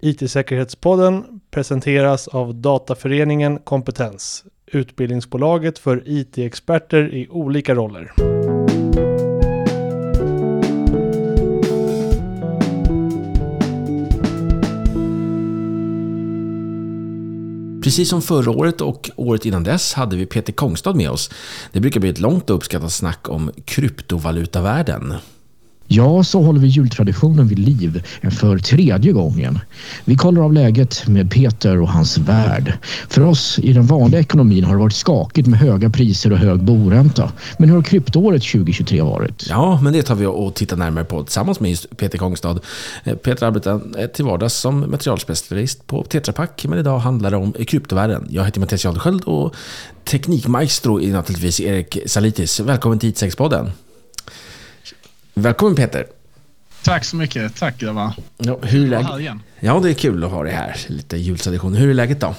IT-säkerhetspodden presenteras av Dataföreningen Kompetens, utbildningsbolaget för IT-experter i olika roller. Precis som förra året och året innan dess hade vi Peter Kongstad med oss. Det brukar bli ett långt och uppskattat snack om kryptovalutavärlden. Ja, så håller vi jultraditionen vid liv för tredje gången. Vi kollar av läget med Peter och hans värld. För oss i den vanliga ekonomin har det varit skakigt med höga priser och hög boränta. Men hur har kryptoåret 2023 varit? Ja, men det tar vi och tittar närmare på tillsammans med just Peter Kongstad. Eh, Peter arbetar eh, till vardags som materialspecialist på Tetra Pak, men idag handlar det om kryptovärlden. Jag heter Mattias Jadesköld och teknikmaestro är naturligtvis Erik Salitis. Välkommen till it podden Välkommen Peter. Tack så mycket. Tack grabbar. Ja, hur är läget? Ja, det är kul att ha dig här. Lite jultradition. Hur är läget då?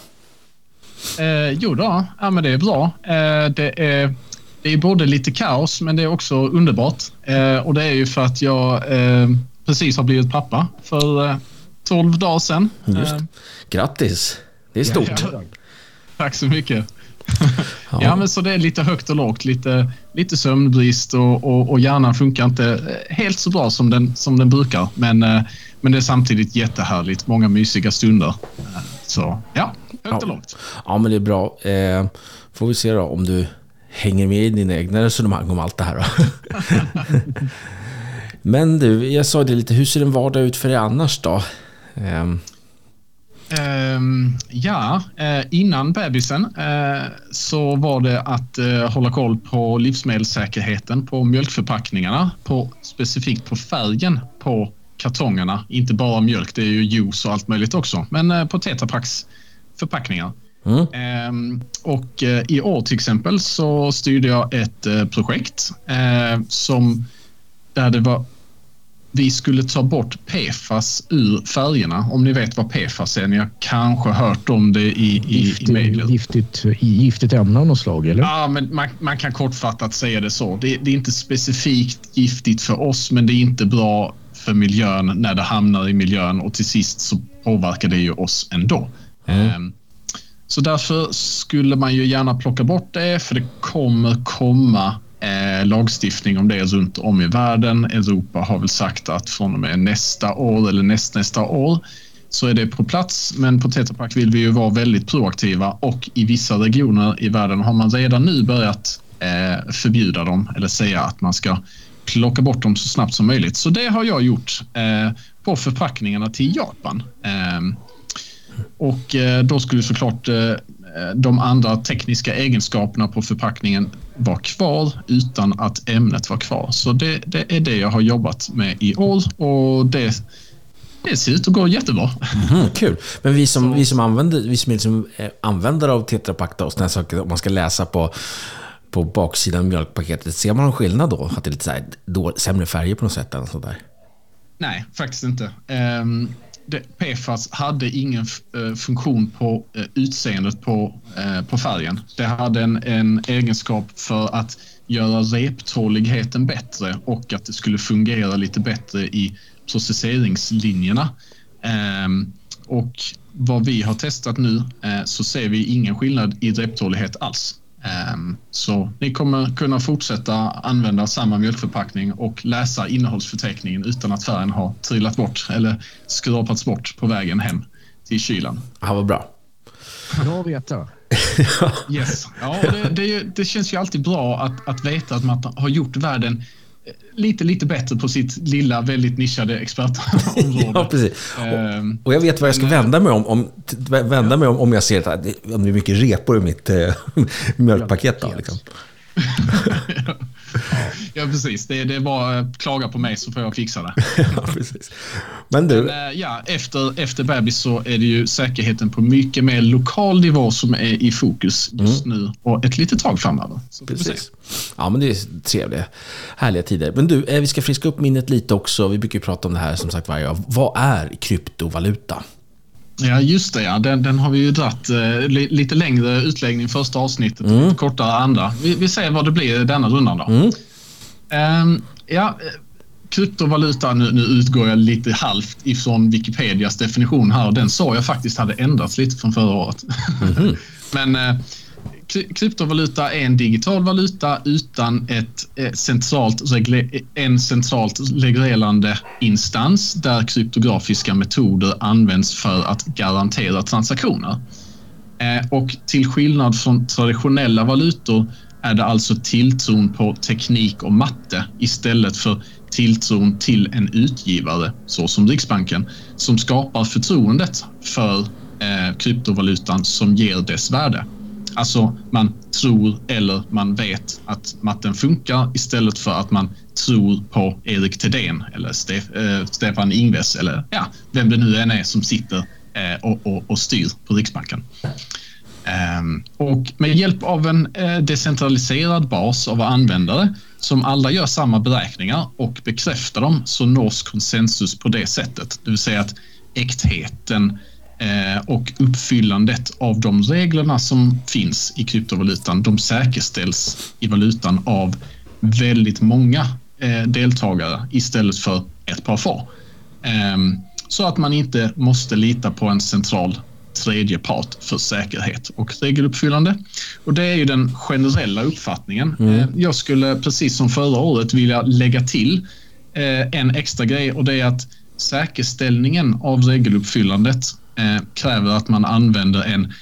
Eh, jo då, ja, men det är bra. Eh, det, är, det är både lite kaos, men det är också underbart. Eh, och det är ju för att jag eh, precis har blivit pappa för eh, 12 dagar sedan. Just. Eh, Grattis. Det är stort. Ja, ja. Tack så mycket ja. ja. men så det är lite högt och lågt, lite, lite sömnbrist och, och, och hjärnan funkar inte helt så bra som den, som den brukar. Men, eh, men det är samtidigt jättehärligt, många mysiga stunder. Så ja, högt och lågt. Ja, men det är bra. Eh, får vi se då om du hänger med i dina egna resonemang om allt det här. men du, jag sa det lite, hur ser en vardag ut för dig annars då? Eh, Um, ja, uh, innan bebisen uh, så var det att uh, hålla koll på livsmedelssäkerheten på mjölkförpackningarna, på, specifikt på färgen på kartongerna. Inte bara mjölk, det är ju juice och allt möjligt också, men på Tetra Paks förpackningar. Mm. Um, och i år till exempel så styrde jag ett projekt som där det var vi skulle ta bort PFAS ur färgerna. Om ni vet vad PFAS är. Ni har kanske hört om det i, i, Gift, i mejlet. Giftigt, giftigt ämne av något slag, eller? Ja, men man, man kan kortfattat säga det så. Det, det, är inte specifikt giftigt för oss, men det är inte bra för miljön när det hamnar i miljön och till sist så påverkar det ju oss ändå. Mm. Um, så därför skulle man ju gärna plocka bort det, för det kommer komma eh, lagstiftning om det runt om i världen. Europa har väl sagt att från och med nästa år eller nästnästa år så är det på plats. Men på Tetra Pak vill vi ju vara väldigt proaktiva och i vissa regioner i världen har man redan nu börjat eh, förbjuda dem eller säga att man ska plocka bort dem så snabbt som möjligt. Så det har jag gjort eh, på förpackningarna till Japan. Ehm, eh, och då skulle såklart eh, de andra tekniska egenskaperna på förpackningen var kvar utan att ämnet var kvar. Så det, det är det jag har jobbat med i år och det, det ser ut att gå jättebra. Mm, kul. Men vi som, vi som använder, vi som är liksom eh, användare av Tetra Pak och sådana saker, om man ska läsa på på baksidan av mjölkpaketet, ser man någon skillnad då? Att det är lite så här, då, sämre färger på något sätt? Eller sådär? Nej, faktiskt inte. Um, det, PFAS hade ingen uh, funktion på uh, utseendet på, uh, på färgen. Det hade en, en egenskap för att göra reptåligheten bättre och att det skulle fungera lite bättre i processeringslinjerna. Um, och vad vi har testat nu så ser vi ingen skillnad i reptålighet alls. Ehm, så ni kommer kunna fortsätta använda samma mjölkförpackning och läsa innehållsförteckningen utan att färgen har trillat bort eller skrapats bort på vägen hem till kylan. Ja, vad bra. Bra att veta. yes. Ja, det, det, det, känns ju alltid bra att, att veta att man har gjort världen lite, lite bättre på sitt lilla, väldigt nischade expertområde. ja, precis. Um, och jag vet vad jag ska vända mig om, om, vända mig om, om jag ser att det, är mycket repor i mitt äh, mjölkpaket. Då, liksom. ja, precis. Det, det är bara att klaga på mig så får jag fixa det. ja, precis. Men du... Men, eh, ja, efter, efter bebis så är det ju säkerheten på mycket mer lokal nivå som är i fokus just mm. nu och ett litet tag framöver. Så precis. Ja, men det är trevliga, härliga tider. Men du, eh, vi ska friska upp minnet lite också. Vi brukar ju prata om det här som sagt varje dag. Vad är kryptovaluta? Ja, just det. Ja. Den, den har vi ju dratt eh, lite längre utläggning första avsnittet och mm. kortare andra. Vi, vi ser vad det blir denna rundan då. Mm. Um, ja, kryptovaluta, nu, nu utgår jag lite halvt ifrån Wikipedias definition här och den sa jag faktiskt hade ändrats lite från förra året. Mm-hmm. Men eh, kryptovaluta är en digital valuta utan ett, ett centralt eh, en centralt reglerande instans där kryptografiska metoder används för att garantera transaktioner. Eh, och till skillnad från traditionella valutor är det alltså tilltron på teknik och matte istället för tilltron till en utgivare, såsom Riksbanken, som skapar förtroendet för eh, kryptovalutan som ger dess värde. Alltså man tror eller man vet att matten funkar istället för att man tror på Erik Thedéen eller Stef eh, Stefan Ingves eller ja, vem det nu än är som sitter eh, och, och, och, styr på Riksbanken. Ehm, och med hjälp av en eh, decentraliserad bas av användare som alla gör samma beräkningar och bekräftar dem så nås konsensus på det sättet. Det vill säga att äktheten och uppfyllandet av de reglerna som finns i kryptovalutan, de säkerställs i valutan av väldigt många eh, deltagare istället för ett par få. Ehm, så att man inte måste lita på en central tredje part för säkerhet och regeluppfyllande. Och det är ju den generella uppfattningen. Mm. Eh, jag skulle precis som förra året vilja lägga till en extra grej och det är att säkerställningen av regeluppfyllandet eh, kräver att man använder en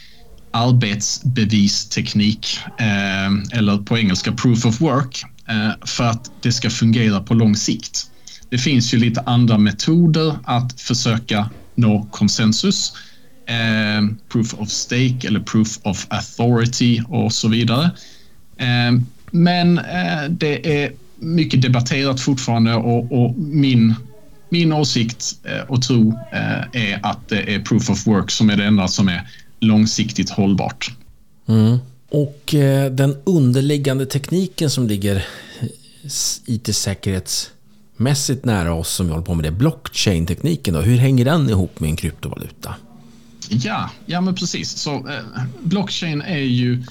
arbetsbevisteknik eh, eller på engelska proof of work eh, för att det ska fungera på lång sikt. Det finns ju lite andra metoder att försöka nå konsensus. Eh, proof of stake eller proof of authority och så vidare. Eh, men eh, det är mycket debatterat fortfarande och, och min min åsikt eh, och tro eh, är att det är proof of work som är det enda som är långsiktigt hållbart. Mm. Och eh, den underliggande tekniken som ligger IT-säkerhetsmässigt nära oss som vi håller på med det, blockchain-tekniken då, hur hänger den ihop med en kryptovaluta? Ja, ja men precis. Så, eh, blockchain är ju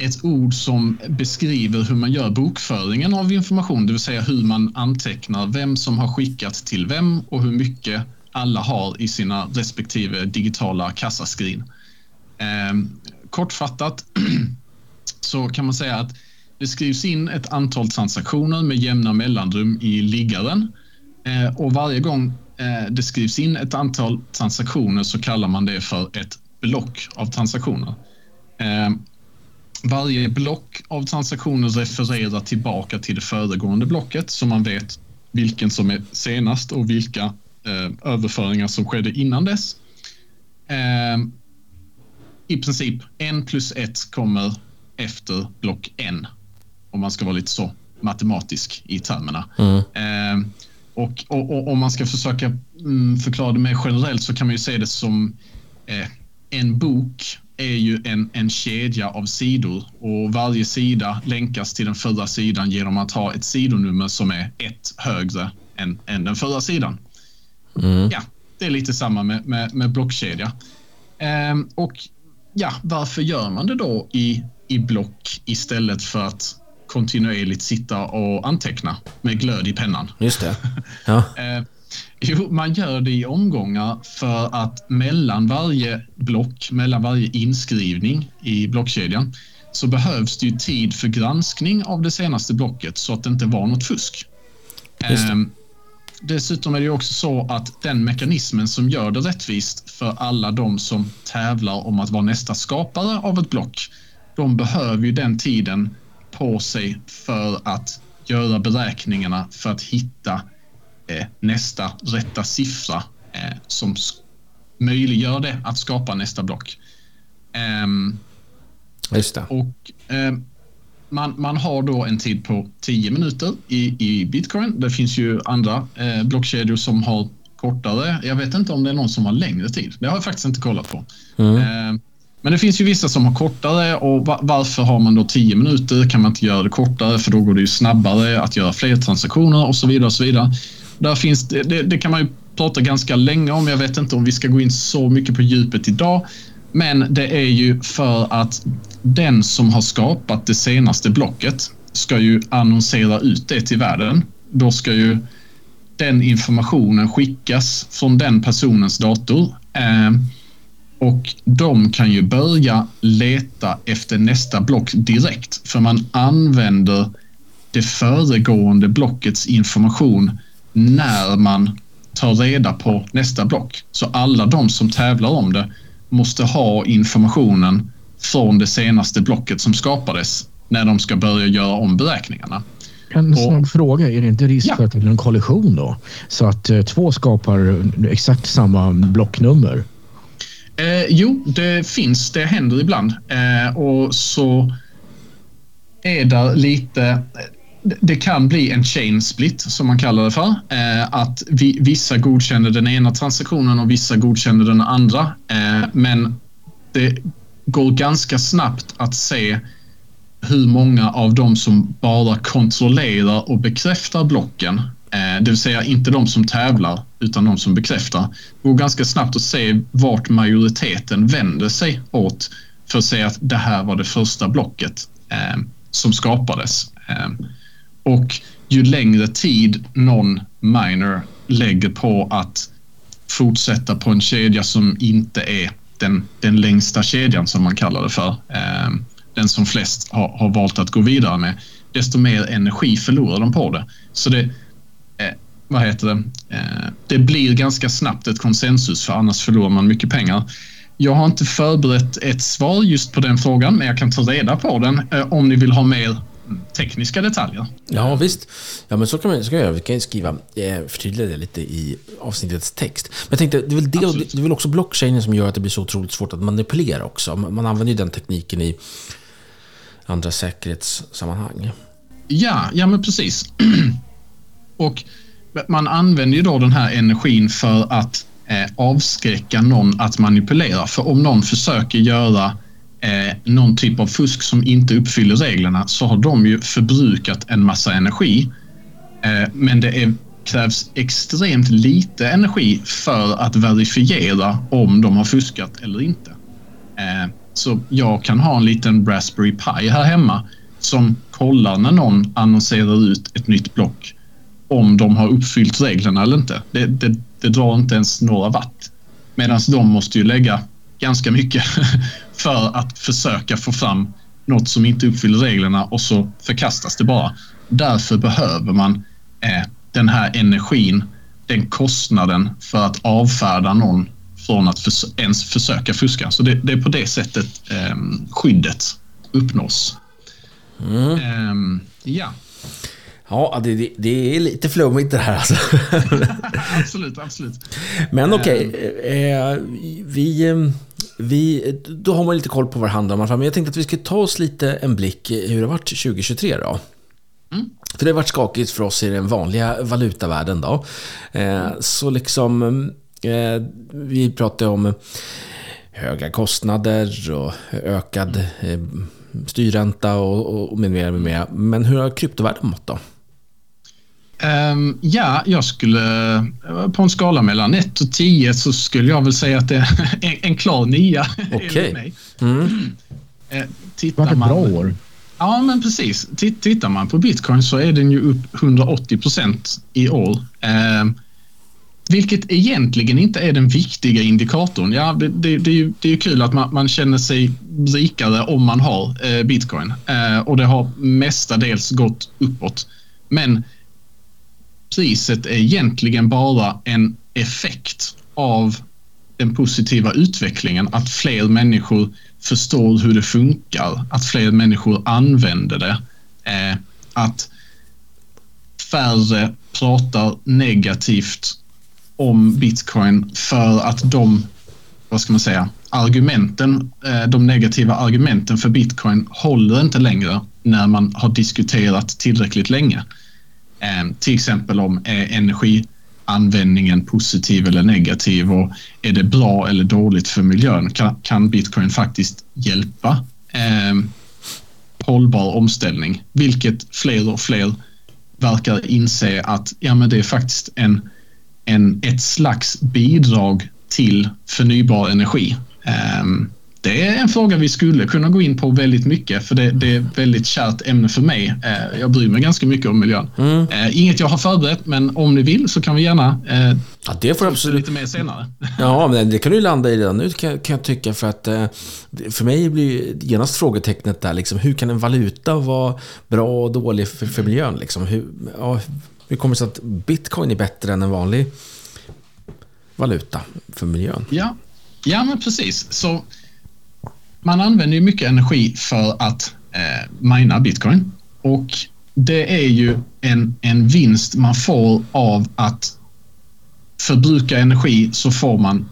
ett ord som beskriver hur man gör bokföringen av information, det vill säga hur man antecknar vem som har skickat till vem och hur mycket alla har i sina respektive digitala kassaskrin. Eh, kortfattat så kan man säga att det skrivs in ett antal transaktioner med jämna mellanrum i liggaren eh, och varje gång eh, det skrivs in ett antal transaktioner så kallar man det för ett block av transaktioner. Ehm, varje block av transaktioner refererar tillbaka till det föregående blocket så man vet vilken som är senast och vilka eh, överföringar som skedde innan dess. Eh, I princip en plus ett kommer efter block n om man ska vara lite så matematisk i termerna. Mm. Eh, och, och, och, om man ska försöka mm, förklara det mer generellt så kan man ju se det som eh, en bok är ju en, en kedja av sidor och varje sida länkas till den förra sidan genom att ha ett sidonummer som är ett högre än, än den förra sidan. Mm. Ja, det är lite samma med, med, med blockkedja. Ehm, och ja, varför gör man det då i, i block istället för att kontinuerligt sitta och anteckna med glöd i pennan? Just det. Ja. ehm, Jo, man gör det i omgångar för att mellan varje block, mellan varje inskrivning i blockkedjan så behövs det ju tid för granskning av det senaste blocket så att det inte var något fusk. Ehm, dessutom är det också så att den mekanismen som gör det rättvist för alla de som tävlar om att vara nästa skapare av ett block, de behöver ju den tiden på sig för att göra beräkningarna för att hitta nästa rätta siffra eh, som möjliggör det att skapa nästa block. Um, Just det. Och, eh, man, man har då en tid på 10 minuter i, i bitcoin. Det finns ju andra eh, blockkedjor som har kortare. Jag vet inte om det är någon som har längre tid. Det har jag faktiskt inte kollat på. Mm. Eh, men det finns ju vissa som har kortare och varför har man då 10 minuter? Kan man inte göra det kortare för då går det ju snabbare att göra fler transaktioner och så vidare. Och så vidare. Där finns det, det, det, kan man ju prata ganska länge om. Jag vet inte om vi ska gå in så mycket på djupet idag. Men det är ju för att den som har skapat det senaste blocket ska ju annonsera ut det till världen. Då ska ju den informationen skickas från den personens dator. Eh, och de kan ju börja leta efter nästa block direkt för man använder det föregående blockets information när man tar reda på nästa block. Så alla de som tävlar om det måste ha informationen från det senaste blocket som skapades när de ska börja göra om beräkningarna. En snabb fråga. Är det inte risk Ja. för att det blir en kollision då? Så att eh, två skapar exakt samma blocknummer? Eh, jo, det finns. Det händer ibland. Eh, och så är det lite... Det kan bli en chain split som man kallar det för. Eh, att vi, vissa godkänner den ena transaktionen och vissa godkänner den andra. Eh, men det går ganska snabbt att se hur många av dem som bara kontrollerar och bekräftar blocken, eh, det vill säga inte de som tävlar utan de som bekräftar, det går ganska snabbt att se vart majoriteten vänder sig åt för att säga att det här var det första blocket eh, som skapades. Eh, och ju längre tid någon miner lägger på att fortsätta på en kedja som inte är den, den längsta kedjan som man kallar det för. Ehm, den som flest har, har valt att gå vidare med. Desto mer energi förlorar de på det. Så det, eh, vad heter det? Eh, det blir ganska snabbt ett konsensus för annars förlorar man mycket pengar. Jag har inte förberett ett svar just på den frågan, men jag kan ta reda på den eh, om ni vill ha mer tekniska detaljer. Ja, visst. Ja, men så kan man så kan jag göra. Vi kan skriva, eh, förtydliga det lite i avsnittets text. Men jag tänkte, det är väl det, och det är väl också blockchainen som gör att det blir så otroligt svårt att manipulera också. Man man använder ju den tekniken i andra säkerhetssammanhang. Ja, ja men precis. Och man använder ju då den här energin för att eh, avskräcka någon att manipulera. För om någon försöker göra eh, någon typ av fusk som inte uppfyller reglerna så har de ju förbrukat en massa energi. Eh, men det är, krävs extremt lite energi för att verifiera om de har fuskat eller inte. Eh, så jag kan ha en liten Raspberry Pi här hemma som kollar när någon annonserar ut ett nytt block om de har uppfyllt reglerna eller inte. Det, det, det drar inte ens några watt. Medan de måste ju lägga ganska mycket för att försöka få fram något som inte uppfyller reglerna och så förkastas det bara. Därför behöver man eh, den här energin, den kostnaden för att avfärda någon från att förs ens försöka fuska. Så det, det är på det sättet eh, skyddet uppnås. Ehm, ja, Ja, det, det, det är lite flummigt det här alltså. absolut, absolut. Men okej, eh, vi, eh, vi, då har man lite koll på vad det handlar om. Men jag tänkte att vi ska ta oss lite en blick hur det har varit 2023 då. För det har varit skakigt för oss i den vanliga valutavärlden då. Eh, så liksom, eh, vi pratar om höga kostnader och ökad eh, styrränta och, och med mera, med mera. Men hur har kryptovärlden mått då? Ehm, ja, jag skulle eh, på en skala mellan 1 och 10 så skulle jag väl säga att det är en, en klar nia. Okej. mig. Mm. Eh, Det var ett bra år. Ja, men precis. Titt- Tittar man på bitcoin så är den ju upp 180 procent i år. Eh, vilket egentligen inte är den viktiga indikatorn. Ja, det, det, det, är, ju, det är ju kul att man, man känner sig rikare om man har eh, bitcoin. Eh, och det har mestadels gått uppåt. Men priset är egentligen bara en effekt av den positiva utvecklingen. Att fler människor förstår hur det funkar. Att fler människor använder det. Eh, att färre pratar negativt om bitcoin för att de, vad ska man säga, argumenten, eh, de negativa argumenten för bitcoin håller inte längre när man har diskuterat tillräckligt länge. Eh, till exempel om är energianvändningen positiv eller negativ och är det bra eller dåligt för miljön? Kan, kan bitcoin faktiskt hjälpa eh, hållbar omställning? Vilket fler och fler verkar inse att ja, men det är faktiskt en, en, ett slags bidrag till förnybar energi. Eh, det är en fråga vi skulle kunna gå in på väldigt mycket för det, det är ett väldigt kärt ämne för mig. Eh, jag bryr mig ganska mycket om miljön. Mm. Eh, inget jag har förberett, men om ni vill så kan vi gärna eh, ja, det får absolut... lite mer senare. Ja, men det kan du landa i redan nu kan, kan jag tycka. För att för mig blir genast frågetecknet där, liksom, hur kan en valuta vara bra och dålig för, för miljön? Liksom? Hur, ja, hur kommer det sig att bitcoin är bättre än en vanlig valuta för miljön? Ja, ja men precis. Så man använder ju mycket energi för att eh, mina bitcoin och det är ju en, en vinst man får av att förbruka energi så får man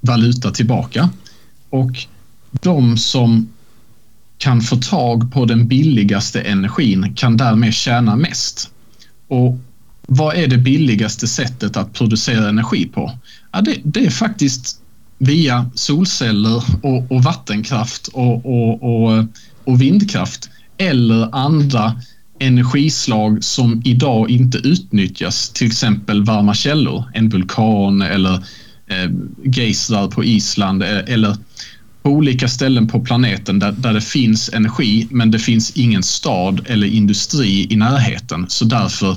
valuta tillbaka. Och de som kan få tag på den billigaste energin kan därmed tjäna mest. Och vad är det billigaste sättet att producera energi på? Ja, det, det är faktiskt via solceller och, och vattenkraft och, och, och, och vindkraft eller andra energislag som idag inte utnyttjas, till exempel varma källor, en vulkan eller eh, geysrar på Island eh, eller på olika ställen på planeten där, där det finns energi men det finns ingen stad eller industri i närheten. Så därför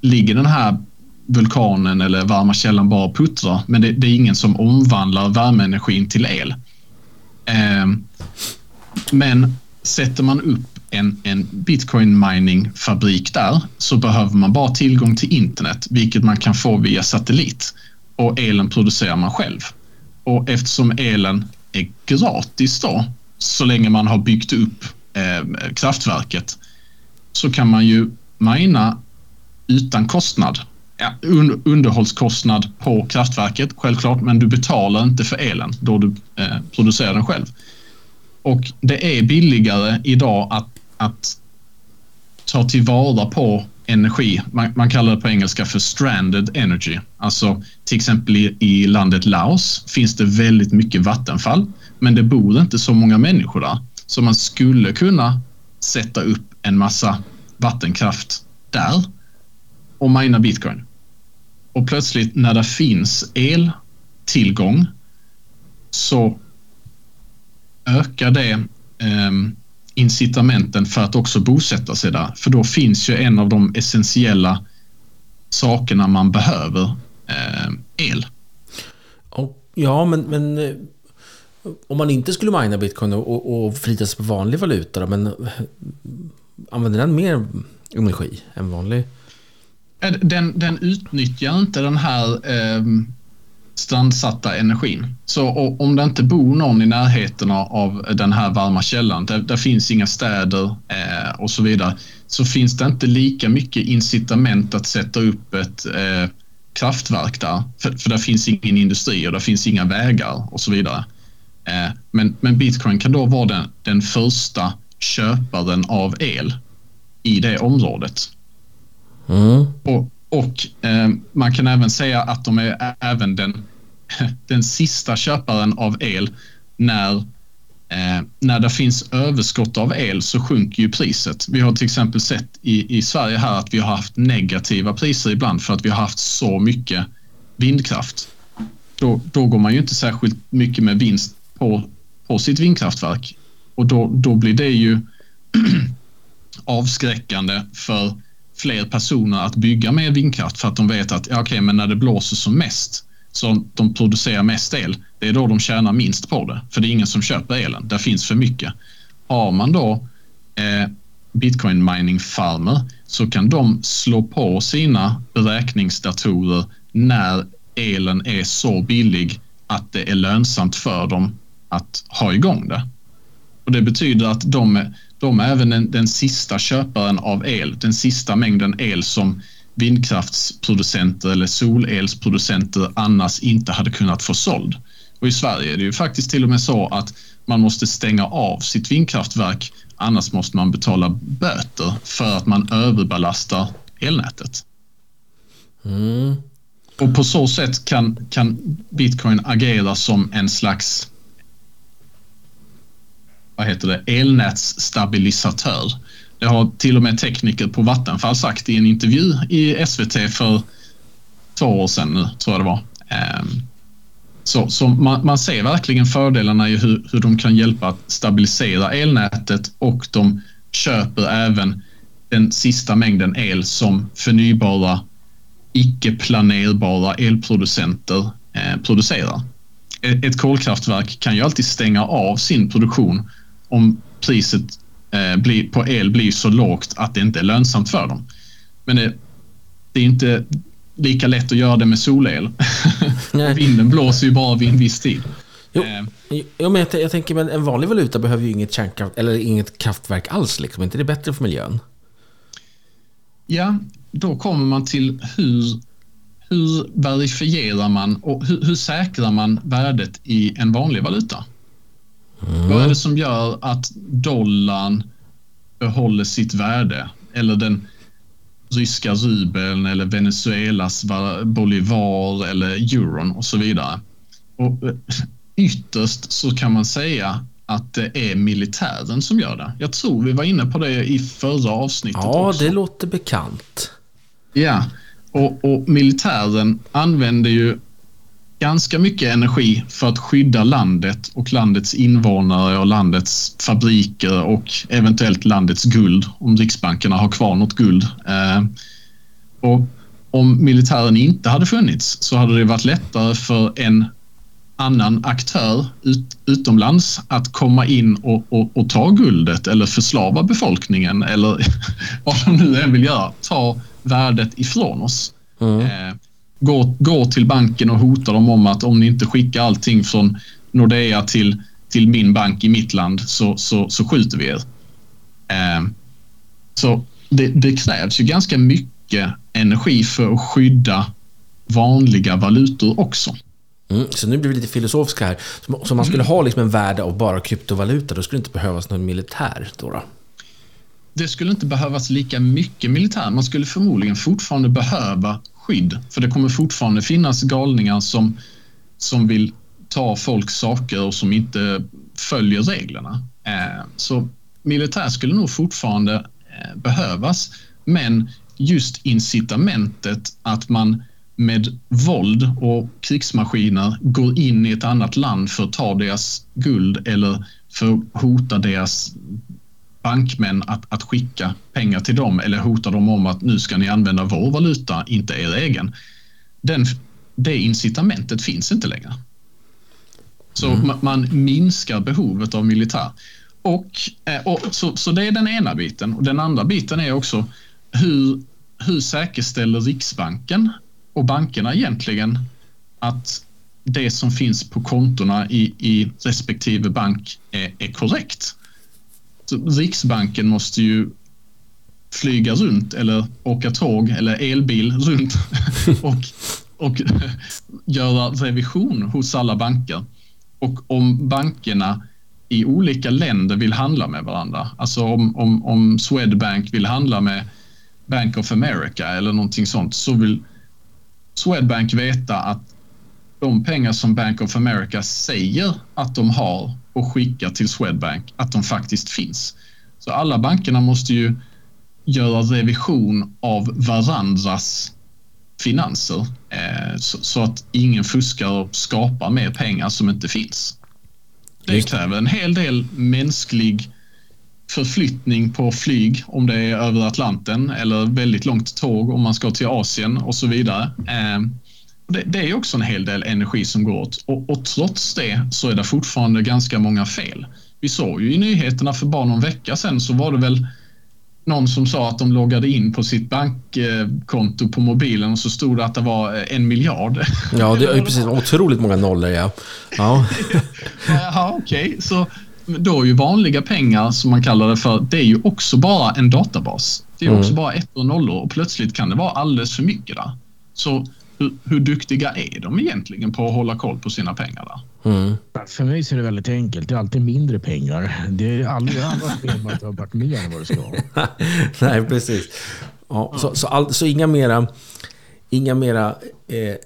ligger den här vulkanen eller varma källan bara puttrar. Men det, det, är ingen som omvandlar värmeenergin till el. Eh, men sätter man upp en, en bitcoin mining fabrik där så behöver man bara tillgång till internet, vilket man kan få via satellit. Och elen producerar man själv. Och eftersom elen är gratis då, så länge man har byggt upp eh, kraftverket, så kan man ju mina utan kostnad ja, underhållskostnad på kraftverket, självklart, men du betalar inte för elen då du eh, producerar den själv. Och det är billigare idag att, att ta tillvara på energi. Man, man, kallar det på engelska för stranded energy. Alltså till exempel i, i landet Laos finns det väldigt mycket vattenfall, men det bor inte så många människor där. Så man skulle kunna sätta upp en massa vattenkraft där och mina bitcoin. Och plötsligt när det finns eltillgång så ökar det eh, incitamenten för att också bosätta sig där. För då finns ju en av de essentiella sakerna man behöver, eh, el. Ja, men, men eh, om man inte skulle mina bitcoin och, och förlita sig på vanlig valuta, då, men eh, använder den mer energi än vanlig? Eh, den, den utnyttjar inte den här eh, strandsatta energin. Så om det inte bor någon i närheten av den här varma källan, där, där finns inga städer eh, och så vidare, så finns det inte lika mycket incitament att sätta upp ett eh, kraftverk där. För, för där finns ingen industri och där finns inga vägar och så vidare. Eh, men, men bitcoin kan då vara den, den första köparen av el i det området. Mm. Och, och eh, man kan även säga att de är även den, den sista köparen av el när eh, när det finns överskott av el så sjunker ju priset. Vi har till exempel sett i, i Sverige här att vi har haft negativa priser ibland för att vi har haft så mycket vindkraft. Då, då går man ju inte särskilt mycket med vinst på, på sitt vindkraftverk och då, då blir det ju avskräckande för fler personer att bygga mer vindkraft för att de vet att ja, okay, men när det blåser som mest så de producerar mest el. Det är då de tjänar minst på det, för det är ingen som köper elen. Det finns för mycket. Har man då eh, bitcoin mining farmer så kan de slå på sina beräkningsdatorer när elen är så billig att det är lönsamt för dem att ha igång det. Och Det betyder att de, de är även den, den sista köparen av el, den sista mängden el som vindkraftsproducenter eller solelsproducenter annars inte hade kunnat få såld. Och I Sverige är det ju faktiskt till och med så att man måste stänga av sitt vindkraftverk annars måste man betala böter för att man överbelastar elnätet. Mm. Och på så sätt kan, kan bitcoin agera som en slags vad heter det, elnätsstabilisatör. Det har till och med tekniker på Vattenfall sagt i en intervju i SVT för två år sedan nu, tror jag det var. Ehm, så, så man, man, ser verkligen fördelarna i hur, hur de kan hjälpa att stabilisera elnätet och de köper även den sista mängden el som förnybara icke planerbara elproducenter eh, producerar. E-, ett kolkraftverk kan ju alltid stänga av sin produktion om priset eh, blir, på el blir så lågt att det inte är lönsamt för dem. Men det, det är inte lika lätt att göra det med solel. Vinden blåser ju bara vid en viss tid. Jo, eh. jo men jag, jag, tänker, men en vanlig valuta behöver ju inget kärnkraft, eller inget kraftverk alls. Liksom. Är inte det bättre för miljön? Ja, då kommer man till hur, hur verifierar man och hur, hur säkrar man värdet i en vanlig valuta? Mm. Vad är det som gör att dollarn behåller sitt värde? Eller den ryska rubeln eller Venezuelas bolivar eller euron och så vidare. Och eh, ytterst så kan man säga att det är militären som gör det. Jag tror vi var inne på det i förra avsnittet Ja, också. det låter bekant. Ja, och, och, militären använder ju ganska mycket energi för att skydda landet och landets invånare och landets fabriker och eventuellt landets guld om riksbankerna har kvar något guld. Eh, och om militären inte hade funnits så hade det varit lättare för en annan aktör ut, utomlands att komma in och, och, och, ta guldet eller förslava befolkningen eller vad de nu än vill göra. Ta värdet ifrån oss. Mm. Eh, gå, gå till banken och hota dem om att om ni inte skickar allting från Nordea till, till min bank i mitt land så, så, så skjuter vi er. Eh, så det, det krävs ju ganska mycket energi för att skydda vanliga valutor också. Mm, så nu blir vi lite filosofiska här. Så om man skulle ha liksom en värde av bara kryptovaluta, då skulle det inte behövas någon militär? Då, då? Det skulle inte behövas lika mycket militär. Man skulle förmodligen fortfarande behöva skydd. För det kommer fortfarande finnas galningar som, som vill ta folks saker och som inte följer reglerna. Eh, så militär skulle nog fortfarande eh, behövas. Men just incitamentet att man med våld och krigsmaskiner går in i ett annat land för att ta deras guld eller för att hota deras bankmän att, att skicka pengar till dem eller hota dem om att nu ska ni använda vår valuta, inte er egen. Den, det incitamentet finns inte längre. Så mm. man, man, minskar behovet av militär. Och, eh, och, så, så det är den ena biten. Och den andra biten är också hur, hur säkerställer Riksbanken och bankerna egentligen att det som finns på kontona i, i respektive bank är, är korrekt. Riksbanken måste ju flyga runt eller åka tåg eller elbil runt och, och göra revision hos alla banker. Och om bankerna i olika länder vill handla med varandra, alltså om, om, om Swedbank vill handla med Bank of America eller någonting sånt, så vill Swedbank veta att de pengar som Bank of America säger att de har och skickar till Swedbank, att de faktiskt finns. Så alla bankerna måste ju göra revision av varandras finanser eh, så, så, att ingen fuskar och skapar mer pengar som inte finns. Det kräver en hel del mänsklig förflyttning på flyg om det är över Atlanten eller väldigt långt tåg om man ska till Asien och så vidare. Det, det, är också en hel del energi som går åt och, och, trots det så är det fortfarande ganska många fel. Vi såg ju i nyheterna för bara någon vecka sedan så var det väl någon som sa att de loggade in på sitt bankkonto på mobilen och så stod det att det var eh, en miljard. Ja, det är precis otroligt många nollor ja. Ja, ja okej. Okay. Så då är ju vanliga pengar som man kallar det för, det är ju också bara en databas. Det är mm. också bara ettor och nollor och plötsligt kan det vara alldeles för mycket där. Så hur, hur, duktiga är de egentligen på att hålla koll på sina pengar där? Mm. För mig så är det väldigt enkelt. Det är alltid mindre pengar. Det är aldrig med att det har varit mer än vad det ska Nej, precis. Ja, så, så, all, så inga mera, inga mera eh,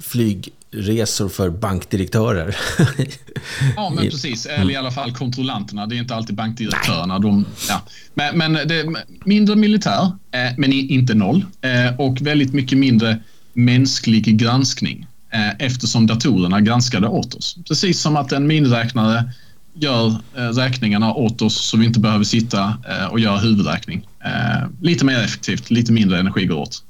flygresor för bankdirektörer. ja, men precis. Eller i alla fall kontrollanterna. Det är inte alltid bankdirektörerna. De, ja. Men, men det är mindre militär, eh, men inte noll. Eh, och väldigt mycket mindre mänsklig granskning. eh, eftersom datorerna granskade åt oss. Precis som att en miniräknare gör eh, räkningarna åt oss så vi inte behöver sitta eh, och göra huvudräkning. Eh, lite mer effektivt, lite mindre energi går åt.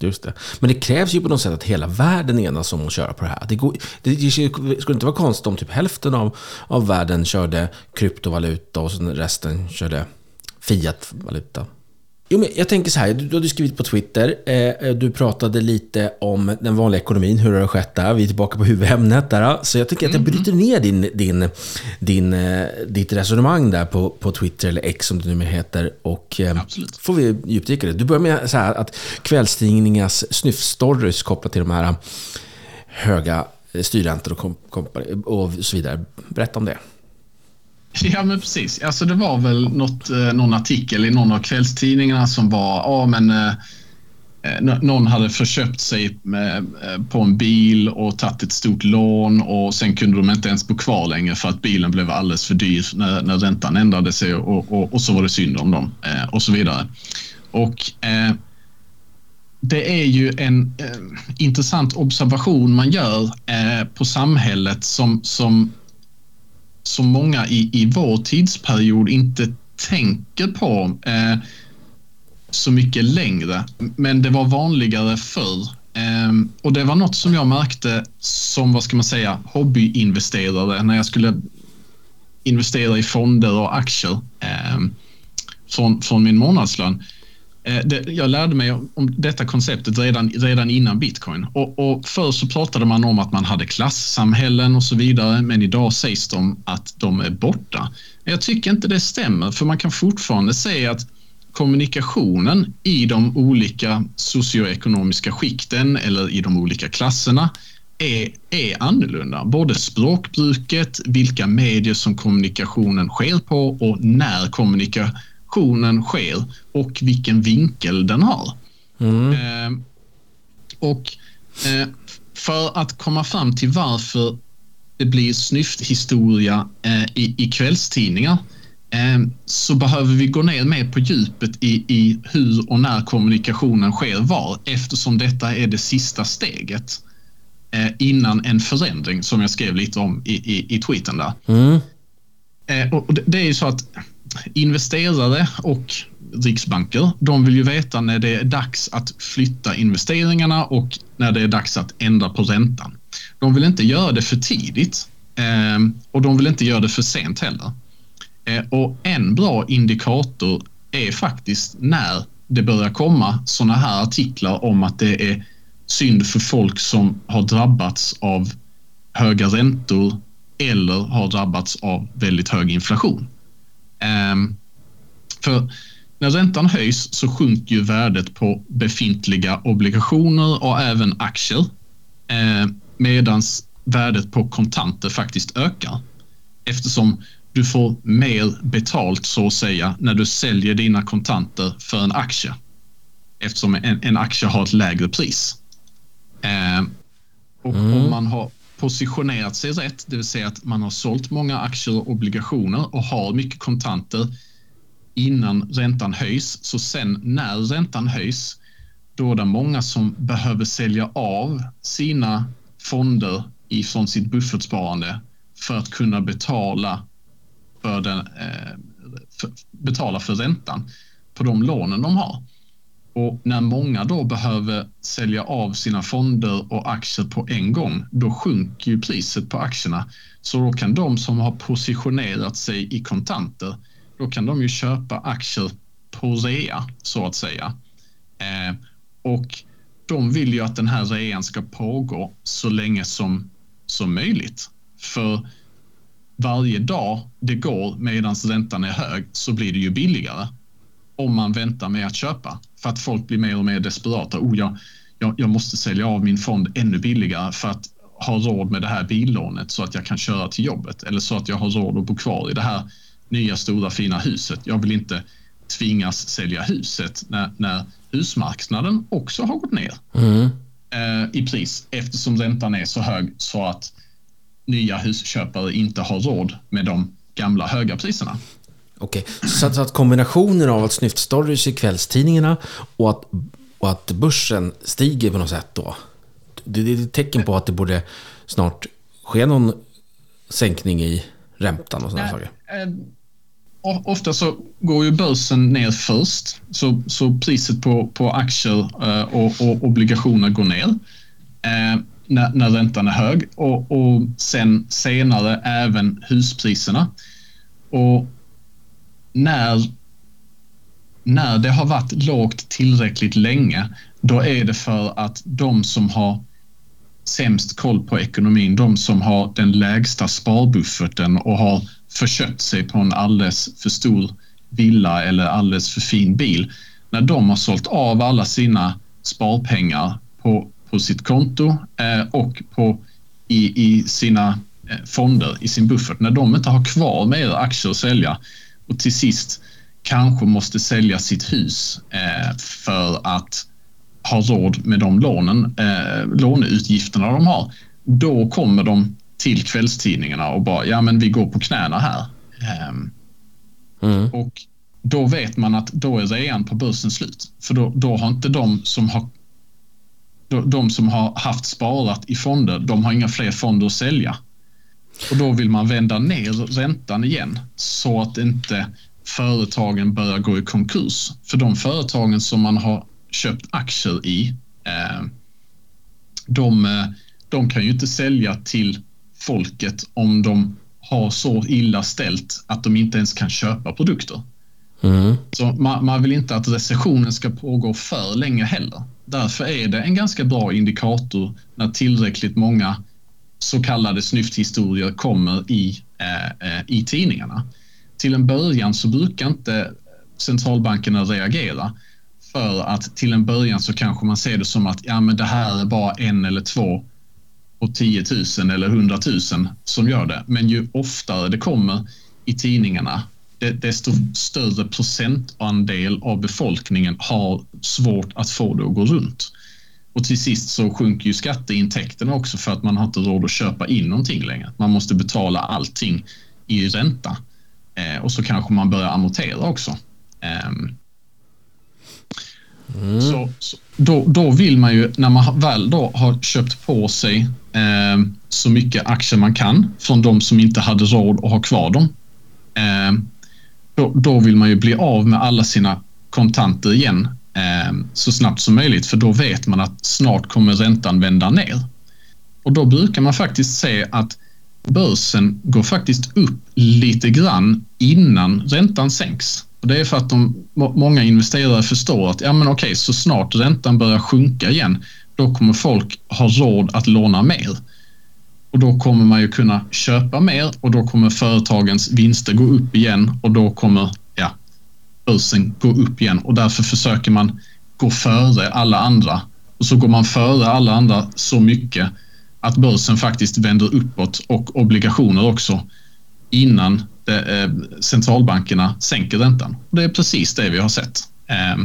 Just det. Men det krävs ju på något sätt att hela världen enas om att köra på det här. Det, går, det skulle inte vara konstigt om typ hälften av, av världen körde kryptovaluta och resten körde fiatvaluta. Jo, men jag tänker så här, du, du hade skrivit på Twitter, eh, du pratade lite om den vanliga ekonomin, hur det har skett där. Vi är tillbaka på huvudämnet där. Så jag tänker att jag mm. bryter ner din, din, din, eh, ditt resonemang där på, på Twitter, eller X som det numera heter. Och eh, Absolut. får vi djupdyka det. Du börjar med så här att kvällstidningarnas snyftstories kopplat till de här höga styrräntor och, och så vidare. Berätta om det. Ja, men precis. Alltså, det var väl något, eh, någon artikel i någon av kvällstidningarna som var, ja men eh, eh någon hade förköpt sig med, eh, på en bil och tagit ett stort lån och sen kunde de inte ens bo kvar längre för att bilen blev alldeles för dyr när, när räntan ändrade sig och, och, och så var det synd om dem eh, och så vidare. Och eh, det är ju en intressant observation man gör på samhället som, som som många i, i vår tidsperiod inte tänker på eh, så mycket längre. Men det var vanligare förr. Eh, och det var något som jag märkte som, vad ska man säga, hobbyinvesterare när jag skulle investera i fonder och aktier eh, från, från min månadslön. Eh, det, jag lärde mig om detta konceptet redan, redan innan bitcoin. Och, och förr så pratade man om att man hade klassamhällen och så vidare, men idag sägs de att de är borta. Jag tycker inte det stämmer, för man kan fortfarande säga att kommunikationen i de olika socioekonomiska skikten eller i de olika klasserna är, är annorlunda. Både språkbruket, vilka medier som kommunikationen sker på och när kommunikationen aktionen sker och vilken vinkel den har. Mm. Eh, och eh, för att komma fram till varför det blir snyfthistoria eh, i, i kvällstidningar eh, så behöver vi gå ner mer på djupet i, i hur och när kommunikationen sker var eftersom detta är det sista steget eh, innan en förändring som jag skrev lite om i, i, i tweeten där. Mm. Eh, och det, det är ju så att investerare och riksbanker, de vill ju veta när det är dags att flytta investeringarna och när det är dags att ändra på räntan. De vill inte göra det för tidigt eh, och de vill inte göra det för sent heller. Eh, och en bra indikator är faktiskt när det börjar komma sådana här artiklar om att det är synd för folk som har drabbats av höga räntor eller har drabbats av väldigt hög inflation. Ehm, för när räntan höjs så sjunker ju värdet på befintliga obligationer och även aktier ehm, medan värdet på kontanter faktiskt ökar eftersom du får mer betalt så att säga när du säljer dina kontanter för en aktie eftersom en, en aktie har ett lägre pris. Eh, och mm. om man har positionerat sig rätt, det vill säga att man har sålt många aktier och obligationer och har mycket kontanter innan räntan höjs. Så sen när räntan höjs, då är det många som behöver sälja av sina fonder ifrån sitt buffertsparande för att kunna betala för, den, eh, för, betala för räntan på de lånen de har. Och när många då behöver sälja av sina fonder och aktier på en gång, då sjunker ju priset på aktierna. Så då kan de som har positionerat sig i kontanter, då kan de ju köpa aktier på rea så att säga. Eh, och de vill ju att den här rean ska pågå så länge som, som möjligt. För varje dag det går medan räntan är hög så blir det ju billigare om man väntar med att köpa för att folk blir mer och mer desperata. Oh, jag, jag, jag måste sälja av min fond ännu billigare för att ha råd med det här billånet så att jag kan köra till jobbet eller så att jag har råd att bo kvar i det här nya stora fina huset. Jag vill inte tvingas sälja huset när, när husmarknaden också har gått ner mm. eh, i pris eftersom räntan är så hög så att nya husköpare inte har råd med de gamla höga priserna. Okej, så, så att kombinationen av att snyftstories i kvällstidningarna och att, och att börsen stiger på något sätt då. det är ett tecken på att det borde snart ske någon sänkning i räntan och sådana saker. Eh, ofta så går ju börsen ner först, så, så priset på, på aktier eh, och, och obligationer går ner eh, när, när räntan är hög och, och sen senare även huspriserna. Och när, när det har varit lågt tillräckligt länge, då är det för att de som har sämst koll på ekonomin, de som har den lägsta sparbufferten och har förköpt sig på en alldeles för stor villa eller alldeles för fin bil. När de har sålt av alla sina sparpengar på, på sitt konto eh, och på, i, i sina eh, fonder, i sin buffert, när de inte har kvar mer aktier att sälja och till sist kanske måste sälja sitt hus eh, för att ha råd med de lånen, eh, låneutgifterna de har, då kommer de till kvällstidningarna och bara, ja men vi går på knäna här. Eh, mm. Och då vet man att då är rean på börsen slut. För då, då har inte de som har de som har haft sparat i fonder, de har inga fler fonder att sälja. Och då vill man vända ner räntan igen så att inte företagen börjar gå i konkurs. För de företagen som man har köpt aktier i, eh, de, eh, de kan ju inte sälja till folket om de har så illa ställt att de inte ens kan köpa produkter. Mm. Så man, man, vill inte att recessionen ska pågå för länge heller. Därför är det en ganska bra indikator när tillräckligt många så kallade snyfthistorier kommer i, eh, eh, i tidningarna. Till en början så brukar inte centralbankerna reagera för att till en början så kanske man ser det som att ja, men det här är bara en eller två på 10 000 eller 100 000 som gör det. Men ju oftare det kommer i tidningarna desto större procentandel av befolkningen har svårt att få det att gå runt. Och till sist så sjunker ju skatteintäkterna också för att man har inte råd att köpa in någonting längre. Man måste betala allting i ränta. Eh, och så kanske man börjar amortera också. Eh, Mm. Så, så, då, då vill man ju, när man väl då har köpt på sig eh, så mycket aktier man kan från de som inte hade råd att ha kvar dem. Eh, då, då, vill man ju bli av med alla sina kontanter igen Eh, så snabbt som möjligt för då vet man att snart kommer räntan vända ner. Och då brukar man faktiskt se att börsen går faktiskt upp lite grann innan räntan sänks. Och det är för att de, många investerare förstår att ja, men okej, så snart räntan börjar sjunka igen, då kommer folk ha råd att låna mer. Och då kommer man ju kunna köpa mer och då kommer företagens vinster gå upp igen och då kommer börsen gå upp igen och därför försöker man gå före alla andra. Och så går man före alla andra så mycket att börsen faktiskt vänder uppåt och obligationer också innan det, eh, centralbankerna sänker räntan. Det är precis det vi har sett. Eh,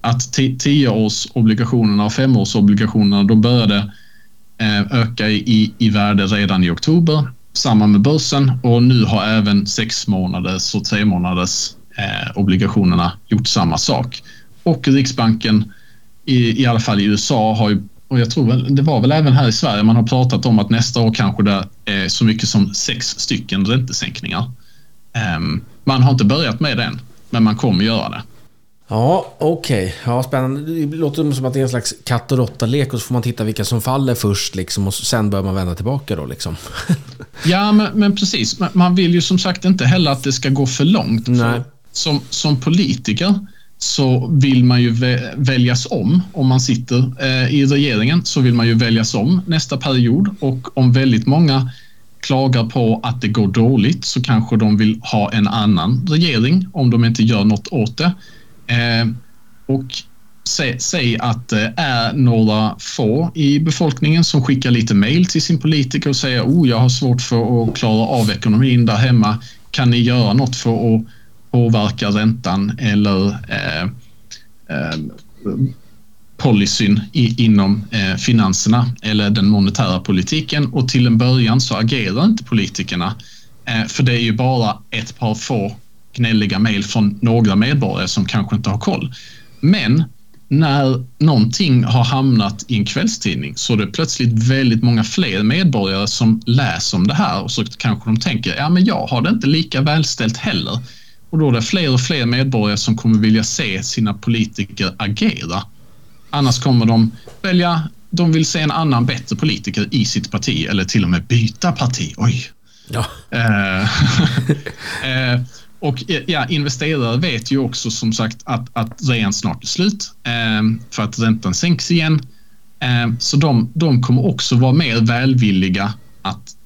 att tioårsobligationerna och femårsobligationerna de började eh, öka i, i värde redan i oktober. Samma med börsen och nu har även sex månaders och tre månaders eh, obligationerna gjort samma sak. Och Riksbanken i, i alla fall i USA har ju och jag tror det var väl även här i Sverige man har pratat om att nästa år kanske det är så mycket som sex stycken räntesänkningar. Um, man har inte börjat med det än, men man kommer göra det. Ja, okej. Okay. Ja, spännande. Det låter som att det är en slags katt och råtta-lek och så får man titta vilka som faller först liksom, och sen bör man vända tillbaka då. Liksom. ja, men, men, precis. Man vill ju som sagt inte heller att det ska gå för långt. Nej. Som, som politiker så vill man ju väljas om. Om man sitter eh, i regeringen så vill man ju väljas om nästa period och om väldigt många klagar på att det går dåligt så kanske de vill ha en annan regering om de inte gör något åt det. Eh, och säg, säg att det är några få i befolkningen som skickar lite mejl till sin politiker och säger oh, jag har svårt för att klara av ekonomin där hemma. Kan ni göra något för att påverkar räntan eller eh, eh, policyn i, inom eh, finanserna eller den monetära politiken och till en början så agerar inte politikerna eh, för det är ju bara ett par få gnälliga mejl från några medborgare som kanske inte har koll. Men när någonting har hamnat i en kvällstidning så är det plötsligt väldigt många fler medborgare som läser om det här och så kanske de tänker ja men jag har det inte lika välställt heller. Och då är det fler och fler medborgare som kommer vilja se sina politiker agera. Annars kommer de välja, de vill se en annan bättre politiker i sitt parti eller till och med byta parti. Oj. Ja. Eh, eh, och ja, investerare vet ju också som sagt att, att rean snart är slut eh, för att räntan sänks igen. Eh, så de, de kommer också vara mer välvilliga att,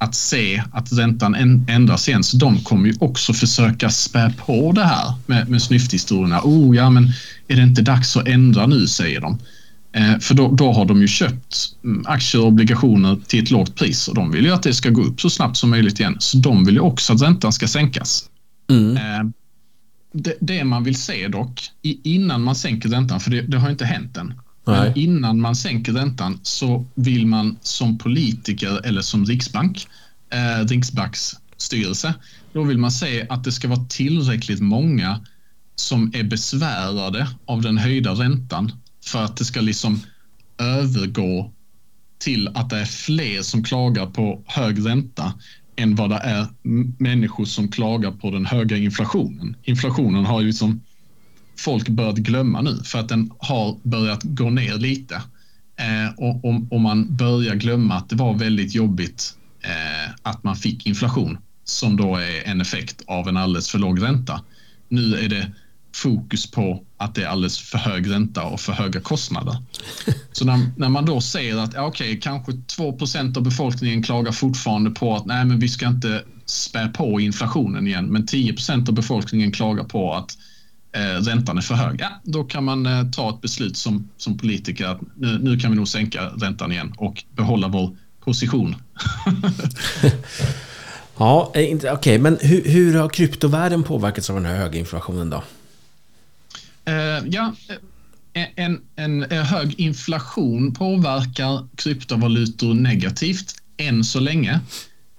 att se att räntan ändras igen. Så de kommer ju också försöka spä på det här med, med snyfthistorierna. Oh, ja, men är det inte dags att ändra nu, säger de. Eh, för då, då, har de ju köpt mm, aktier och obligationer till ett lågt pris och de vill ju att det ska gå upp så snabbt som möjligt igen. Så de vill ju också att räntan ska sänkas. Mm. Eh, det, det, man vill se dock, innan man sänker räntan, för det, det har inte hänt än. Men innan man sänker räntan så vill man som politiker eller som riksbank, eh, Riksbanks styrelse, då vill man se att det ska vara tillräckligt många som är besvärade av den höjda räntan för att det ska liksom övergå till att det är fler som klagar på hög ränta än vad det är människor som klagar på den höga inflationen. Inflationen har ju liksom folk börjat glömma nu för att den har börjat gå ner lite. Eh, och om, man börjar glömma att det var väldigt jobbigt eh, att man fick inflation som då är en effekt av en alldeles för låg ränta. Nu är det fokus på att det är alldeles för hög ränta och för höga kostnader. Så när, när man då säger att okej, kanske 2% av befolkningen klagar fortfarande på att nej, men vi ska inte spä på inflationen igen, men 10% av befolkningen klagar på att eh, räntan är för hög. Ja, då kan man eh, ta ett beslut som, som politiker att nu, nu kan vi nog sänka räntan igen och behålla vår position. ja, eh, okej, okay, men hur, hur har kryptovärlden påverkats av den här höga inflationen då? Uh, ja, eh, en, en, en, hög inflation påverkar kryptovalutor negativt än så länge.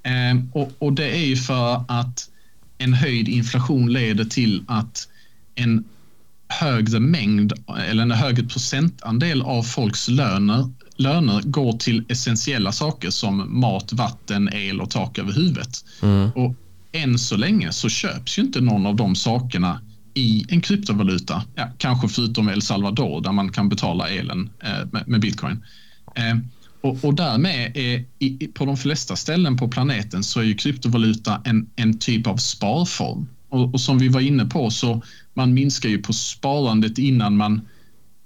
Uh, och, och, det är ju för att en höjd inflation leder till att en högre mängd eller en högre procentandel av folks löner, löner går till essentiella saker som mat, vatten, el och tak över huvudet. Mm. Och än så länge så köps ju inte någon av de sakerna i en kryptovaluta. Ja, kanske förutom El Salvador där man kan betala elen eh, med, med, bitcoin. Eh, och, och därmed är i, på de flesta ställen på planeten så är ju kryptovaluta en, en typ av sparform. Och, och, som vi var inne på så man minskar ju på sparandet innan man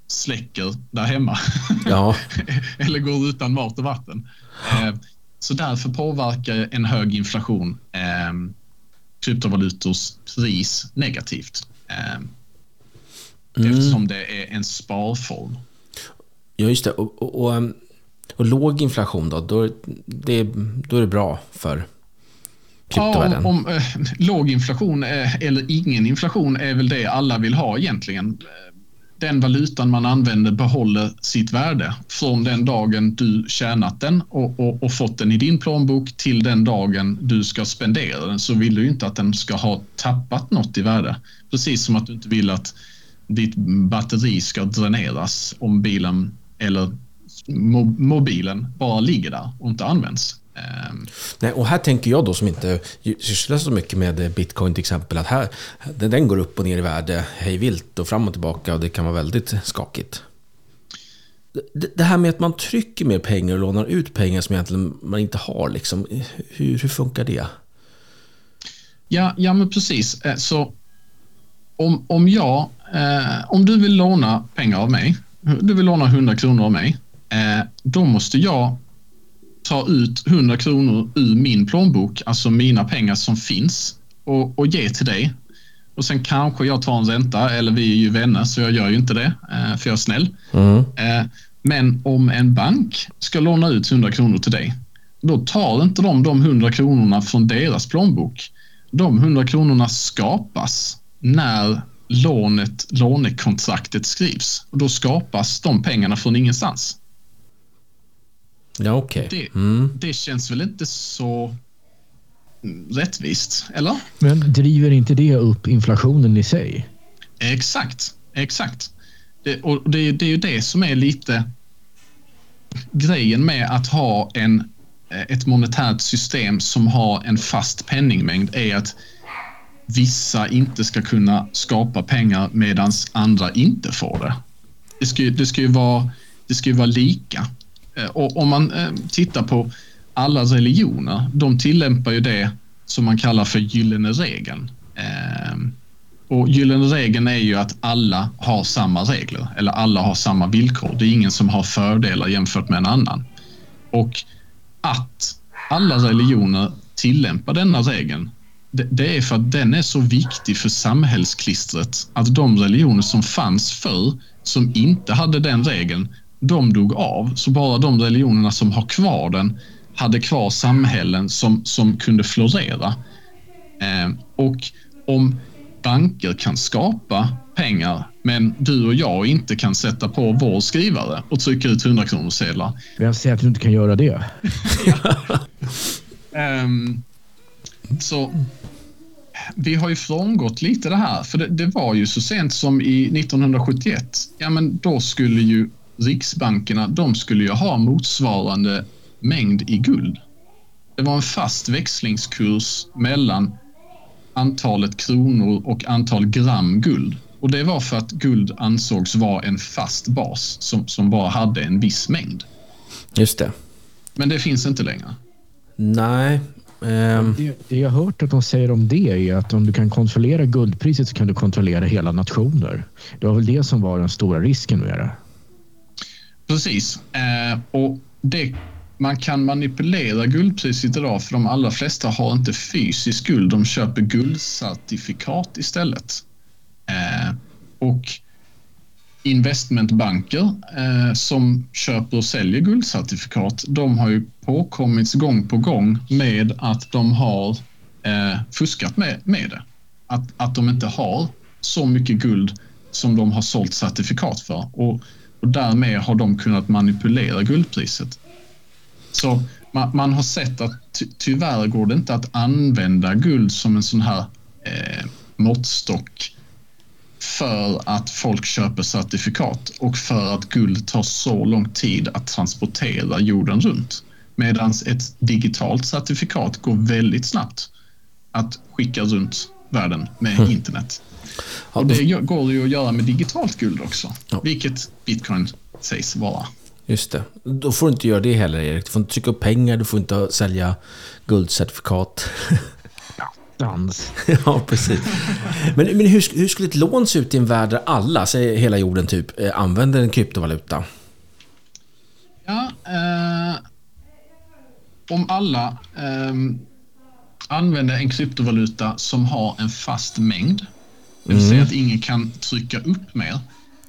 släcker där hemma. Ja. Eller går utan mat och vatten. Eh, så därför påverkar en hög inflation eh, kryptovalutors pris negativt. Eh, mm. Eftersom det är en sparform. Ja, just det. Och, och, och, ehm, och låg inflation då, då, det, då är det bra för kryptovärlden? Ja, om, om, eh, låg inflation eh, eller ingen inflation är väl det alla vill ha egentligen. Den valutan man använder behåller sitt värde från den dagen du tjänat den och, och, och, fått den i din plånbok till den dagen du ska spendera den så vill du inte att den ska ha tappat något i värde. Precis som att du inte vill att ditt batteri ska dräneras om bilen eller mobilen bara ligger där och inte används. Um, Nej, och här tänker jag då som inte sysslar så mycket med bitcoin till exempel att här, den går upp och ner i värde hej vilt och fram och tillbaka och det kan vara väldigt skakigt. Det här med att man trycker mer pengar och lånar ut pengar som egentligen man inte har, liksom, hur, hur funkar det? Ja, ja men precis. Eh, så om, om jag, eh, om du vill låna pengar av mig, du vill låna 100 kronor av mig, eh, då måste jag ta ut 100 kronor ur min plånbok, alltså mina pengar som finns och, och ge till dig. Och sen kanske jag tar en ränta, eller vi är ju vänner så jag gör ju inte det, eh, för jag är snäll. Mm. Eh, men om en bank ska låna ut 100 kronor till dig, då tar inte de de 100 kronorna från deras plånbok. De 100 kronorna skapas när lånet, lånekontraktet skrivs. Och då skapas de pengarna från ingenstans. Ja, okej. Okay. Mm. Det, det, känns väl inte så rättvist, eller? Men driver inte det upp inflationen i sig? Exakt, exakt. Det, och det, det är ju det som är lite grejen med att ha en, ett monetärt system som har en fast penningmängd är att vissa inte ska kunna skapa pengar medan andra inte får det. Det ska, det ska, ju, vara, det ska ju vara lika. Eh, och om man eh, tittar på alla religioner, de tillämpar ju det som man kallar för gyllene regeln. Ehm, och gyllene regeln är ju att alla har samma regler eller alla har samma villkor. Det är ingen som har fördelar jämfört med en annan. Och att alla religioner tillämpar denna regeln det är för att den är så viktig för samhällsklistret att de religioner som fanns förr som inte hade den regeln, de dog av. Så bara de religionerna som har kvar den hade kvar samhällen som, som kunde florera. Eh, och om banker kan skapa pengar men du och jag inte kan sätta på vår skrivare och trycka ut 100 kronor sedlar. Vem säger att du inte kan göra det? um, så vi har ju frångått lite det här, för det, det, var ju så sent som i 1971. Ja, men då skulle ju riksbankerna, de skulle ju ha motsvarande mängd i guld. Det var en fast växlingskurs mellan antalet kronor och antal gram guld. Och det var för att guld ansågs vara en fast bas som, som bara hade en viss mängd. Just det. Men det finns inte längre. Nej, Um... Det, det, jag har hört att de säger om det är att om du kan kontrollera guldpriset så kan du kontrollera hela nationer. Det var väl det som var den stora risken med det. Precis. Eh, och det, man kan manipulera guldpriset idag för de allra flesta har inte fysiskt guld. De köper guldcertifikat istället. Eh, och investmentbanker eh, som köper och säljer guldcertifikat, de har ju påkommits gång på gång med att de har eh, fuskat med, med det. Att, att de inte har så mycket guld som de har sålt certifikat för och, och därmed har de kunnat manipulera guldpriset. Så man, man har sett att ty, tyvärr går det inte att använda guld som en sån här eh, måttstock för att folk köper certifikat och för att guld tar så lång tid att transportera jorden runt. Medan ett digitalt certifikat går väldigt snabbt att skicka runt världen med mm. Internet. Och det går ju att göra med digitalt guld också, ja. vilket bitcoin sägs vara. Just det. Då får du inte göra det heller, Erik. Du får inte trycka upp pengar, du får inte sälja guldcertifikat. dans. ja, precis. Men, men hur, hur, skulle ett lån se ut i en värld där alla, säg hela jorden typ, eh, använder en kryptovaluta? Ja, eh, om alla eh, använder en kryptovaluta som har en fast mängd, det vill mm. säga att ingen kan trycka upp mer.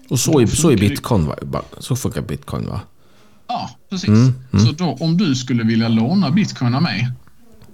Och så, är, så är bitcoin, va? Så funkar bitcoin, va? Ja, precis. Mm, mm. Så då, om du skulle vilja låna bitcoin av mig,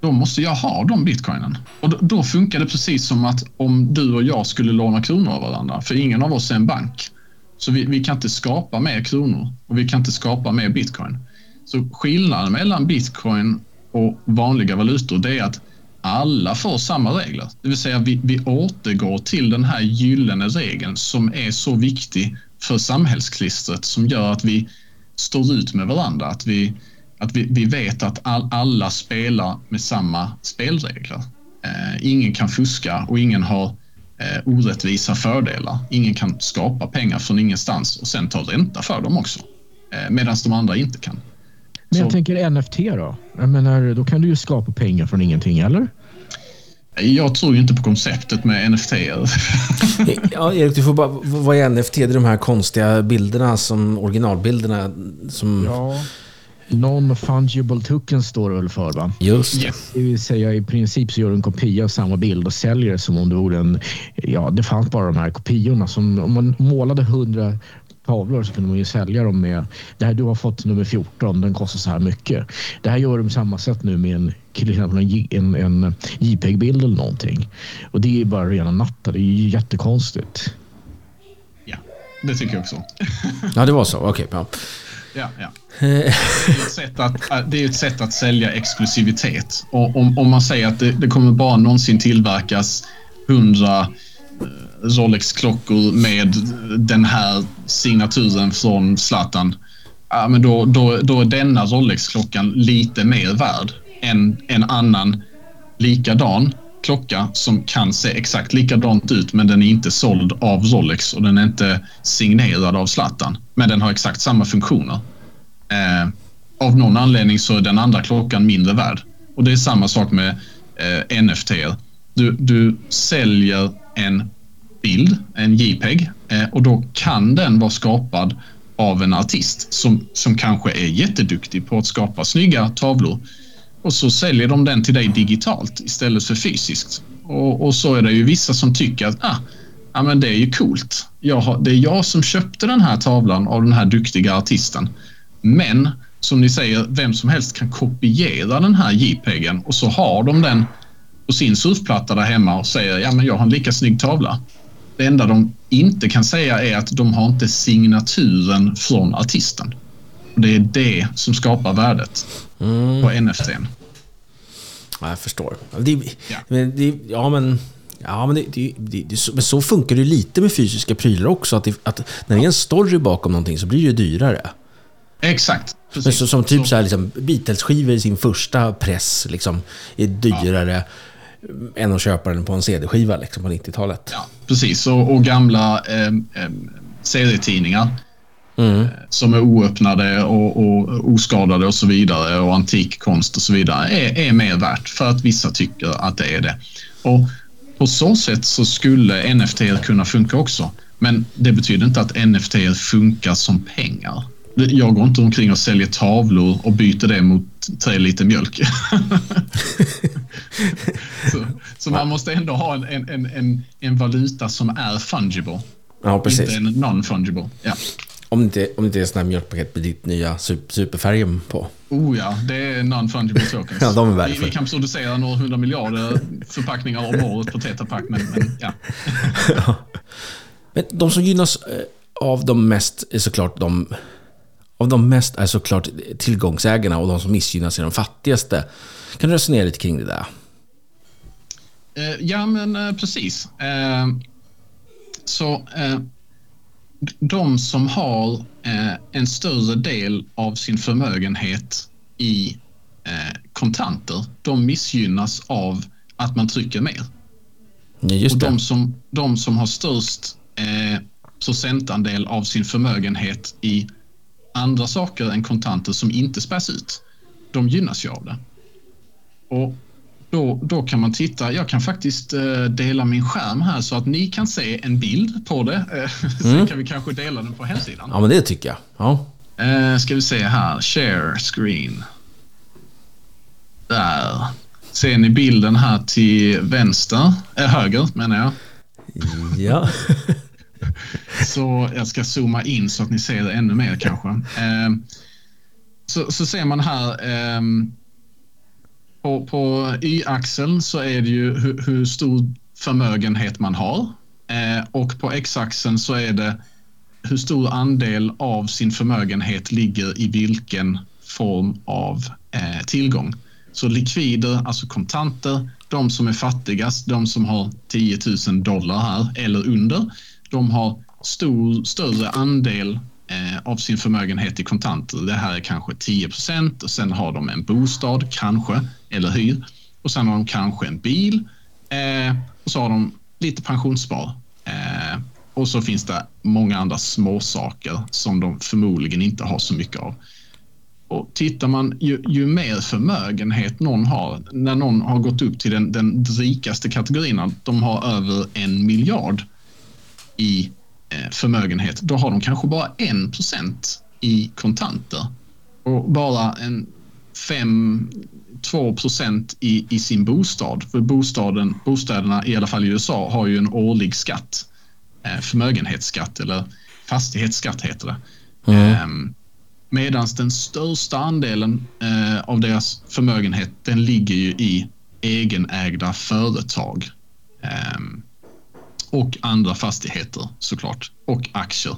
då måste jag ha de bitcoinen. Och då, då, funkar det precis som att om du och jag skulle låna kronor av varandra, för ingen av oss är en bank. Så vi, vi kan inte skapa mer kronor och vi kan inte skapa mer bitcoin. Så skillnaden mellan bitcoin och vanliga valutor det är att alla får samma regler. Det vill säga vi, vi återgår till den här gyllene regeln som är så viktig för samhällsklistret som gör att vi står ut med varandra. Att vi, att vi, vi vet att all, alla spelar med samma spelregler. Eh, ingen kan fuska och ingen har eh, orättvisa fördelar. Ingen kan skapa pengar från ingenstans och sen ta ränta för dem också. Eh, Medan de andra inte kan. Men jag Så, tänker NFT då? Jag menar, då kan du ju skapa pengar från ingenting, eller? Jag tror ju inte på konceptet med NFT. ja, Erik, du får bara... Vad är NFT? Det är de här konstiga bilderna, som originalbilderna som... Ja. Non-fungible token står det väl för va? Just det. Det vill säga i princip så gör du en kopia av samma bild och säljer det som om det vore en... Ja, det fanns bara de här kopiorna. Som, om man målade hundra tavlor så kunde man ju sälja dem med... Det här du har fått nummer 14, den kostar så här mycket. Det här gör de på samma sätt nu med en, till exempel en, en, en JPEG-bild eller någonting. Och det är bara rena natta. Det är ju jättekonstigt. Ja, det tycker jag också. ja, det var så. Okej. Okay, ja. Ja, ja. Det, är ett sätt att, det är ett sätt att sälja exklusivitet. Och om, om man säger att det, det kommer bara någonsin tillverkas hundra eh, Rolex-klockor med den här signaturen från Zlatan. Ja, men då, då, då är denna Rolex-klockan lite mer värd än en annan likadan klocka som kan se exakt likadant ut men den är inte såld av Rolex och den är inte signerad av Zlatan. Men den har exakt samma funktioner. Eh, av någon anledning så är den andra klockan mindre värd. Och det är samma sak med eh, NFT. Du, du säljer en bild, en JPEG eh, och då kan den vara skapad av en artist som, som kanske är jätteduktig på att skapa snygga tavlor och så säljer de den till dig digitalt istället för fysiskt. Och, och så är det ju vissa som tycker att ah, ja, men det är ju coolt. Jag har, det är jag som köpte den här tavlan av den här duktiga artisten. Men som ni säger, vem som helst kan kopiera den här JPEGen och så har de den på sin surfplatta där hemma och säger ja men jag har en lika snygg tavla. Det enda de inte kan säga är att de har inte signaturen från artisten. Det är det som skapar värdet mm. på NFT. Ja, jag förstår. Det, ja. Men det, ja, men... Ja, men, det, det, det, men så funkar det lite med fysiska prylar också. Att, att när det är en story bakom någonting så blir det dyrare. Exakt. Men så, som typ så, så här, liksom, Beatles-skivor i sin första press liksom, är dyrare ja. Än att köpa den på en CD-skiva liksom, på 90-talet. Ja, precis. Och, och gamla eh, eh, serietidningar Mm. som är oöppnade och, och, oskadade och så vidare och antik konst och så vidare är, är mer värt för att vissa tycker att det är det. Och på så sätt så skulle NFT kunna funka också. Men det betyder inte att NFT funkar som pengar. Jag går inte omkring och säljer tavlor och byter det mot tre liter mjölk. så, så, man måste ändå ha en, en, en, en valuta som är fungible. Ja, precis. Inte en non-fungible. Ja. Om det inte, om det inte är sådana här mjölkpaket med ditt nya superfärgen på. Oh ja, det är non-fungible tokens. ja, de är vi, vi kan producera några hundra miljarder förpackningar om året på Tetrapack, men, men ja. ja. Men de som gynnas eh, av de mest är såklart de av de mest är såklart tillgångsägarna och de som missgynnas är de fattigaste. Kan du resonera lite kring det där? Eh, ja, men eh, precis. Så de som har eh, en större del av sin förmögenhet i eh, kontanter, de missgynnas av att man trycker mer. Ja, och de som, de som har störst eh, procentandel av sin förmögenhet i andra saker än kontanter som inte späs ut, de gynnas ju av det. Och då, då kan man titta. Jag kan faktiskt eh, dela min skärm här så att ni kan se en bild på det. Eh, sen mm. kan vi kanske dela den på hemsidan. Ja, men det tycker jag. Ja. Eh, ska vi se här. Share screen. Där. Ser ni bilden här till vänster? Äh, höger menar jag. Ja. så jag ska zooma in så att ni ser det ännu mer kanske. Eh, så, så ser man här eh, på, på y-axeln så är det ju hur, hur stor förmögenhet man har eh, och på x-axeln så är det hur stor andel av sin förmögenhet ligger i vilken form av eh, tillgång. Så likvider, alltså kontanter, de som är fattigast, de som har 10 000 dollar här eller under, de har stor, större andel eh, av sin förmögenhet i kontanter. Det här är kanske 10 procent och sen har de en bostad, kanske, eller hyr. Och sen har de kanske en bil eh, och så har de lite pensionsspar. Eh, och så finns det många andra småsaker som de förmodligen inte har så mycket av. Och tittar man, ju, ju, mer förmögenhet någon har, när någon har gått upp till den, den rikaste kategorin, de har över en miljard i Eh, förmögenhet, då har de kanske bara 1 i kontanter och bara en 5-2 procent i, i sin bostad. För bostaden, bostäderna, i alla fall i USA, har ju en årlig skatt. Eh, förmögenhetsskatt eller fastighetsskatt heter det. Mm. Eh, Medan den största andelen eh, av deras förmögenhet den ligger ju i egenägda företag. Och andra fastigheter såklart och aktier.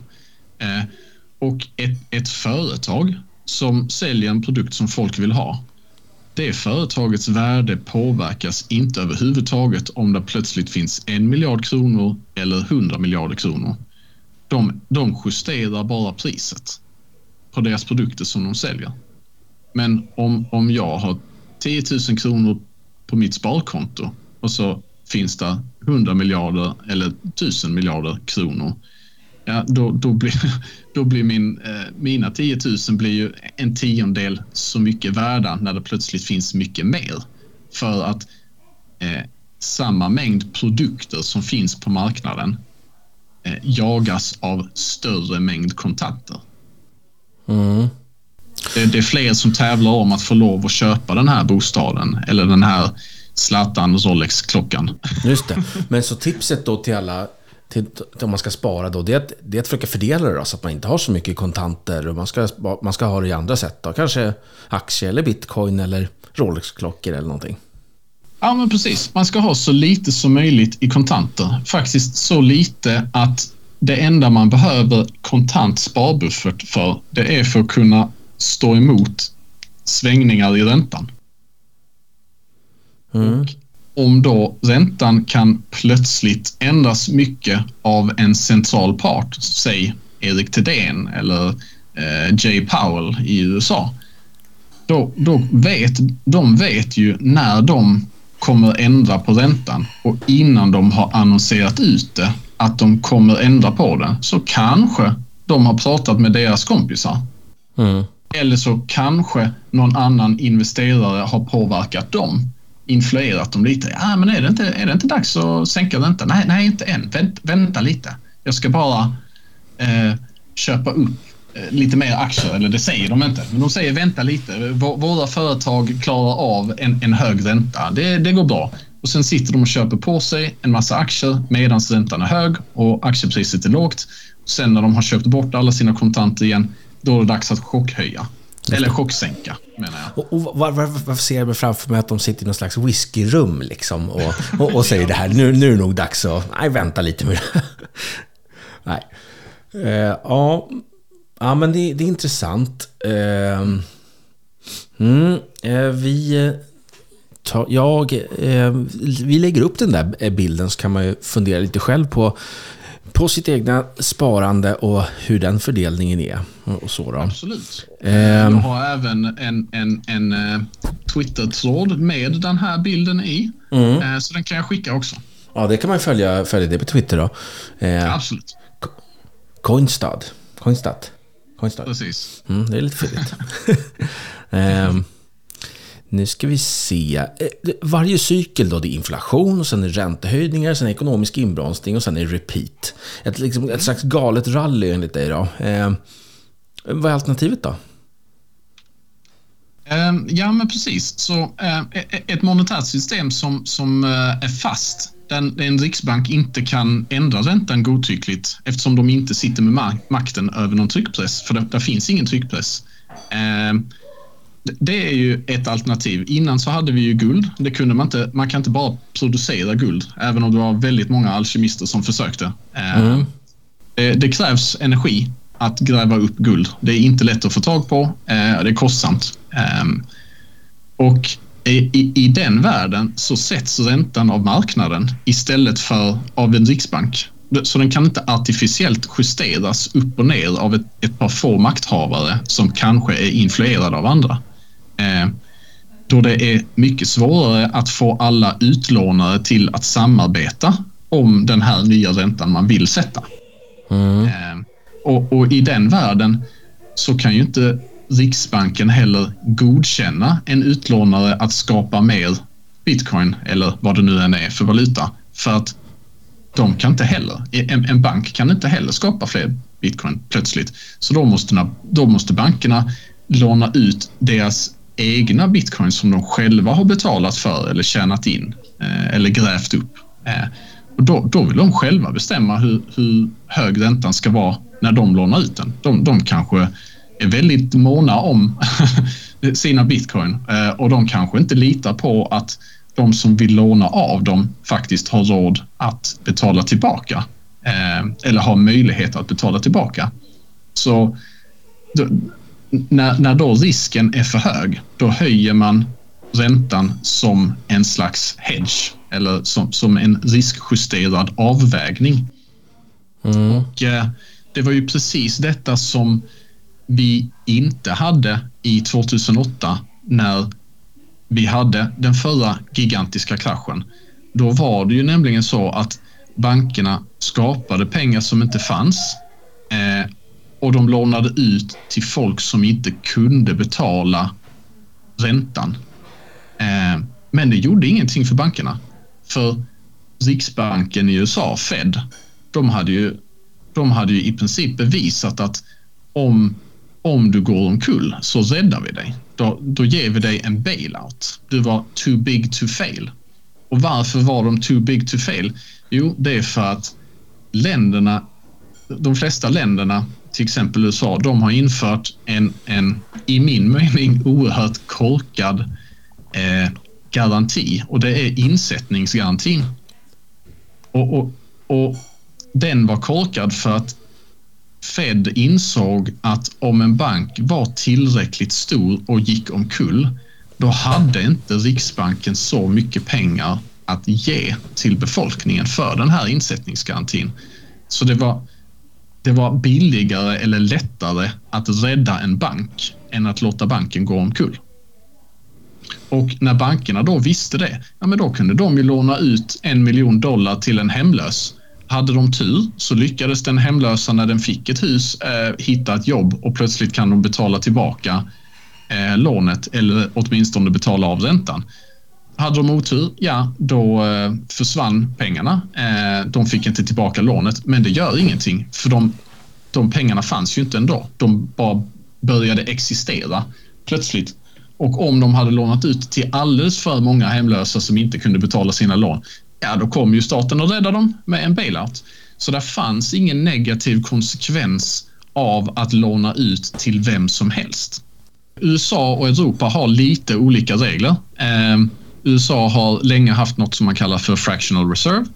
Eh, och ett, ett företag som säljer en produkt som folk vill ha. det företagets värde påverkas inte överhuvudtaget om det plötsligt finns en miljard kronor eller hundra miljarder kronor. De, de justerar bara priset på deras produkter som de säljer. Men om, om jag har 10 000 kronor på mitt sparkonto och så finns det 100 miljarder eller 1000 miljarder kronor. Ja, då, då blir, då blir min, eh, mina 10 000 blir ju en tiondel så mycket värda när det plötsligt finns mycket mer. För att eh, samma mängd produkter som finns på marknaden eh, jagas av större mängd kontanter. Mm. Det, det, är fler som tävlar om att få lov att köpa den här bostaden eller den här Zlatan Rolex-klockan. Just det. Men så tipset då till alla, till, om man ska spara då, det är, att, det är att försöka fördela det då, så att man inte har så mycket kontanter och man ska, man ska ha det i andra sätt då. Kanske aktier eller bitcoin eller Rolex-klockor eller någonting. Ja, men precis. Man ska ha så lite som möjligt i kontanter. Faktiskt så lite att det enda man behöver kontant sparbuffert för, det är för att kunna stå emot svängningar i räntan. Mm. om då räntan kan plötsligt ändras mycket av en central part, säg Erik Thedéen eller eh, Jay Powell i USA. Då, då vet de vet ju när de kommer ändra på räntan och innan de har annonserat ut det att de kommer ändra på det så kanske de har pratat med deras kompisar. Mm. Eller så kanske någon annan investerare har påverkat dem influerat dem lite. Ja, men är det inte, är det inte dags att sänka räntan? Nej, nej, inte än. Vänt, vänta lite. Jag ska bara eh, köpa upp eh, lite mer aktier, eller det säger de inte, men de säger vänta lite. Våra företag klarar av en, en hög ränta. Det, det går bra. Och sen sitter de och köper på sig en massa aktier medan räntan är hög och aktiepriset är lågt. Sen när de har köpt bort alla sina kontanter igen, då är det dags att chockhöja. Eller chocksänka, menar jag. Och, och var, var, varför ser jag mig framför mig att de sitter i någon slags whiskyrum liksom och, och, och säger det här, nu, nu är det nog dags att, nej, vänta lite med det. nej. Uh, ja, ja, men det, det är intressant. Uh, mm, uh, vi... Ta, jag, vi lägger upp den där bilden så kan man ju fundera lite själv på på sitt egna sparande och hur den fördelningen är. Och så då. Absolut. Um, jag har även en, en, en uh, Twitter-tråd med den här bilden i. Mm. Uh, så den kan jag skicka också. Ja, det kan man följa, följa det på Twitter då. Uh, Absolut. Coinstad. Coinstad. Coinstad. Precis. Mm, det är lite fylligt. Nu ska vi se. Eh, varje cykel då, det är inflation, och sen är räntehöjningar, sen är ekonomisk inbromsning och sen är repeat. Ett, liksom, ett slags galet rally enligt dig då. Eh, vad är alternativet då? Ehm, ja, men precis. Så eh, e, e, ett monetärt system som, som eh, är fast, där en riksbank inte kan ändra räntan godtyckligt eftersom de inte sitter med makten över någon tryckpress, för det, där finns ingen tryckpress. Ehm, det är ju ett alternativ. Innan så hade vi ju guld. Det kunde man inte. Man kan inte bara producera guld, även om det var väldigt många alkemister som försökte. Eh, mm. Det, det, krävs energi att gräva upp guld. Det är inte lätt att få tag på. Eh, det är kostsamt. Ehm, och i, i den världen så sätts räntan av marknaden istället för av en riksbank. Så den kan inte artificiellt justeras upp och ner av ett, ett par få makthavare som kanske är influerade av andra. Eh, då det är mycket svårare att få alla utlånare till att samarbeta om den här nya räntan man vill sätta. Mm. Eh, och, och, i den världen så kan ju inte Riksbanken heller godkänna en utlånare att skapa mer bitcoin eller vad det nu än är för valuta. För att de kan inte heller, en, en bank kan inte heller skapa fler bitcoin plötsligt. Så då måste, då måste bankerna låna ut deras egna bitcoins som de själva har betalat för eller tjänat in eh, eller grävt upp. Eh, och då, då vill de själva bestämma hur, hur hög räntan ska vara när de lånar ut den. De, de kanske är väldigt måna om sina bitcoin eh, och de kanske inte litar på att de som vill låna av dem faktiskt har råd att betala tillbaka eller har möjlighet att betala tillbaka. Så när, när då risken är för hög, då höjer man räntan som en slags hedge eller som, som en riskjusterad avvägning. Mm. Och eh, Det var ju precis detta som vi inte hade i 2008 när vi hade den förra gigantiska kraschen. Då var det ju nämligen så att bankerna skapade pengar som inte fanns eh, och de lånade ut till folk som inte kunde betala räntan. Eh, men det gjorde ingenting för bankerna. För Riksbanken i USA, Fed, de hade ju, de hade ju i princip bevisat att om, om du går omkull så räddar vi dig. Då, då ger vi dig en bailout. Du var too big to fail. Och varför var de too big to fail? Jo, det är för att länderna, de flesta länderna, till exempel USA, de har infört en, en i min mening, oerhört korkad eh, garanti och det är insättningsgarantin. Och, och, och den var korkad för att Fed insåg att om en bank var tillräckligt stor och gick omkull, då hade inte Riksbanken så mycket pengar att ge till befolkningen för den här insättningsgarantin. Så det var, det var billigare eller lättare att rädda en bank än att låta banken gå omkull. Och när bankerna då visste det, ja men då kunde de ju låna ut en miljon dollar till en hemlös. Hade de tur så lyckades den hemlösa när den fick ett hus eh, hitta ett jobb och plötsligt kan de betala tillbaka eh, lånet eller åtminstone betala av räntan. Hade de otur, ja då eh, försvann pengarna. Eh, de fick inte tillbaka lånet, men det gör ingenting för de, de pengarna fanns ju inte ändå. De bara började existera plötsligt och om de hade lånat ut till alldeles för många hemlösa som inte kunde betala sina lån, ja då kom ju staten och räddade dem med en bailout. Så det fanns ingen negativ konsekvens av att låna ut till vem som helst. USA och Europa har lite olika regler. Ehm, USA har länge haft något som man kallar för fractional reserve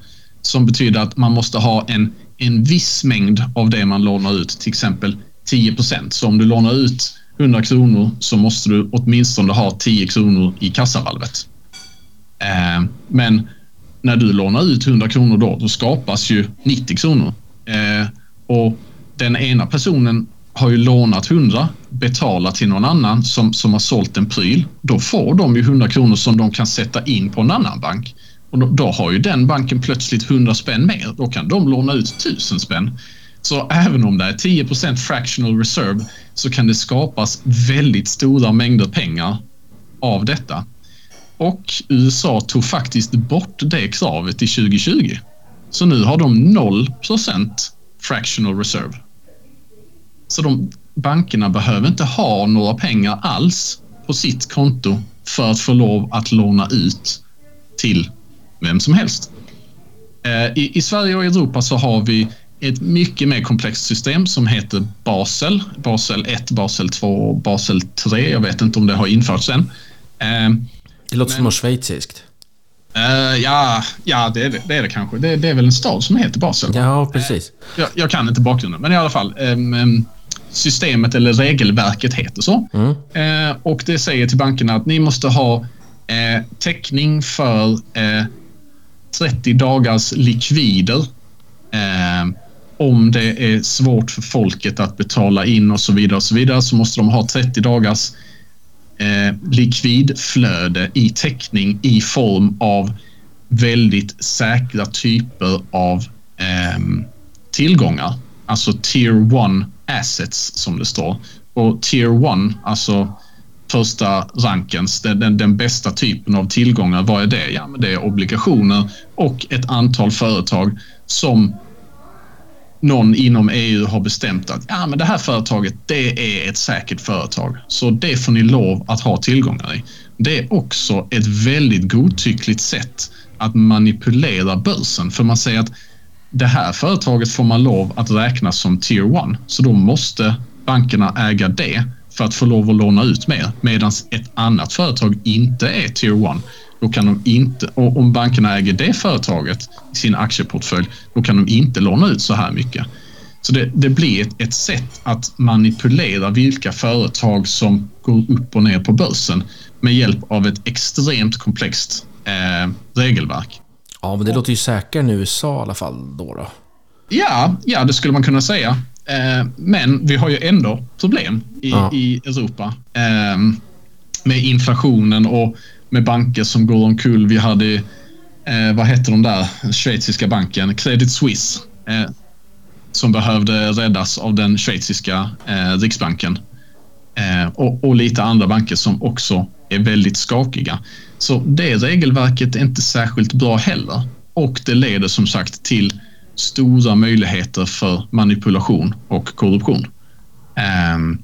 som betyder att man måste ha en, en viss mängd av det man lånar ut, till exempel 10 procent. Så om du lånar ut 100 kronor så måste du åtminstone ha 10 kronor i kassavalvet. Eh, men när du lånar ut 100 kronor då, då skapas ju 90 kronor. Eh, och den ena personen har ju lånat 100, betala till någon annan som, som har sålt en pryl. Då får de ju 100 kronor som de kan sätta in på en annan bank. Och då, då har ju den banken plötsligt 100 spänn mer. Då kan de låna ut 1000 spänn. Så även om det är 10% fractional reserve så kan det skapas väldigt stora mängder pengar av detta. Och USA tog faktiskt bort det kravet i 2020. Så nu har de 0% fractional reserve. Så de bankerna behöver inte ha några pengar alls på sitt konto för att få lov att låna ut till vem som helst. Eh, I, I Sverige och Europa så har vi ett mycket mer komplext system som heter Basel. Basel 1, Basel 2 och Basel 3. Jag vet inte om det har införts än. Eh, det låter men, som schweiziskt. Uh, ja, ja det, är det, det är det kanske. Det, det, är väl en stad som heter Basel? Ja, precis. Uh, jag, jag, kan inte bakgrunden, men i alla fall. Um, um, systemet eller regelverket heter så. Mm. Uh, och det säger till bankerna att ni måste ha täckning för 30 dagars likvider om det är svårt för folket att betala in och så vidare och så vidare så måste de ha 30 dagars eh, likvidflöde i täckning i form av väldigt säkra typer av eh, tillgångar. Alltså tier 1 assets som det står. Och tier 1, alltså första rankens, den, den, den, bästa typen av tillgångar, vad är det? Ja, men det är obligationer och ett antal företag som någon inom EU har bestämt att ja, men det här företaget det är ett säkert företag. Så det får ni lov att ha tillgångar i. Det är också ett väldigt godtyckligt sätt att manipulera börsen. För man säger att det här företaget får man lov att räkna som tier 1. Så då måste bankerna äga det för att få lov att låna ut mer. Medan ett annat företag inte är tier 1 då kan de inte, och om bankerna äger det företaget i sin aktieportfölj, då kan de inte låna ut så här mycket. Så det, det blir ett, ett, sätt att manipulera vilka företag som går upp och ner på börsen. med hjälp av ett extremt komplext eh, regelverk. Ja, men det låter ju säkrare än USA i alla fall då. då. Ja, ja, det skulle man kunna säga. Eh, men vi har ju ändå problem i, Ja. i Europa eh, med inflationen och med banker som går omkull. Vi hade, eh, vad hette de där, schweiziska banken, Credit Suisse, eh, som behövde räddas av den schweiziska eh, riksbanken. Eh, och, och lite andra banker som också är väldigt skakiga. Så det regelverket är inte särskilt bra heller. Och det leder som sagt till stora möjligheter för manipulation och korruption. Ehm,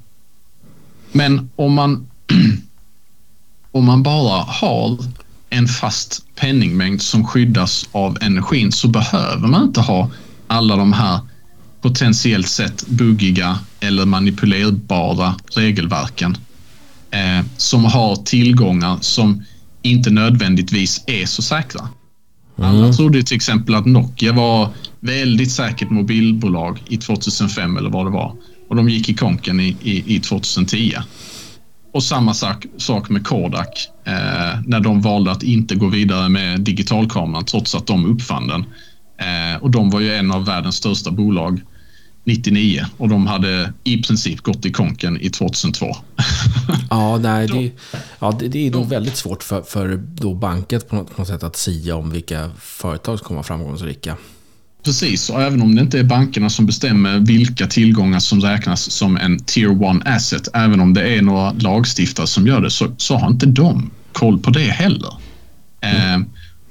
men om man, om man bara har en fast penningmängd som skyddas av energin så behöver man inte ha alla de här potentiellt sett buggiga eller manipulerbara regelverken eh, som har tillgångar som inte nödvändigtvis är så säkra. Alla trodde till exempel att Nokia var väldigt säkert mobilbolag i 2005 eller vad det var. Och de gick i konken i, i, i 2010. Och samma sak, sak med Kodak eh, när de valde att inte gå vidare med digitalkameran trots att de uppfann den. Eh, och de var ju en av världens största bolag 99 och de hade i princip gått i konken i 2002. Ja, nej, det, ja, det, det är nog väldigt svårt för, för då banket på något, på något sätt att sia om vilka företag som kommer vara framgångsrika. Precis, och även om det inte är bankerna som bestämmer vilka tillgångar som räknas som en tier one asset, även om det är några lagstiftare som gör det, så, så har inte de koll på det heller. Eh,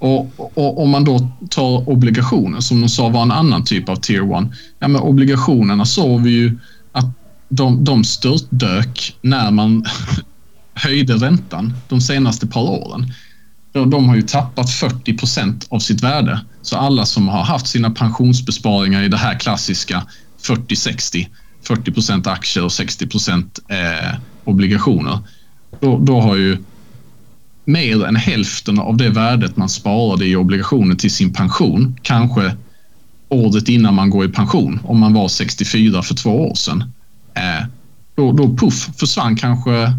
och, och om man då tar obligationer, som de sa var en annan typ av tier 1. ja men obligationerna såg vi ju att de, de störtdök när man höjde räntan de senaste par åren. De, har ju tappat 40 procent av sitt värde. Så alla som har haft sina pensionsbesparingar i det här klassiska 40-60, 40 procent aktier och 60 procent eh, obligationer, då, då har ju mer än hälften av det värdet man sparade i obligationer till sin pension, kanske året innan man går i pension, om man var 64 för två år sedan, eh, då, då puff försvann kanske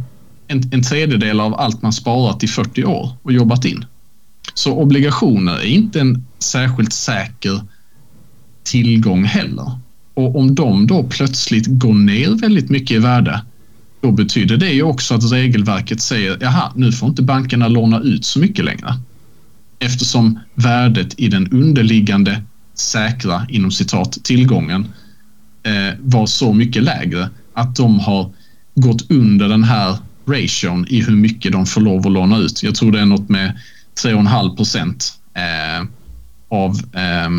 en, en tredjedel av allt man sparat i 40 år och jobbat in. Så obligationer är inte en särskilt säker tillgång heller. Och om de då plötsligt går ner väldigt mycket i värde, då betyder det ju också att regelverket säger jaha, nu får inte bankerna låna ut så mycket längre. Eftersom värdet i den underliggande säkra, inom citat, tillgången eh, var så mycket lägre att de har gått under den här ration i hur mycket de får lov att låna ut. Jag tror det är något med 3,5 procent eh, av eh,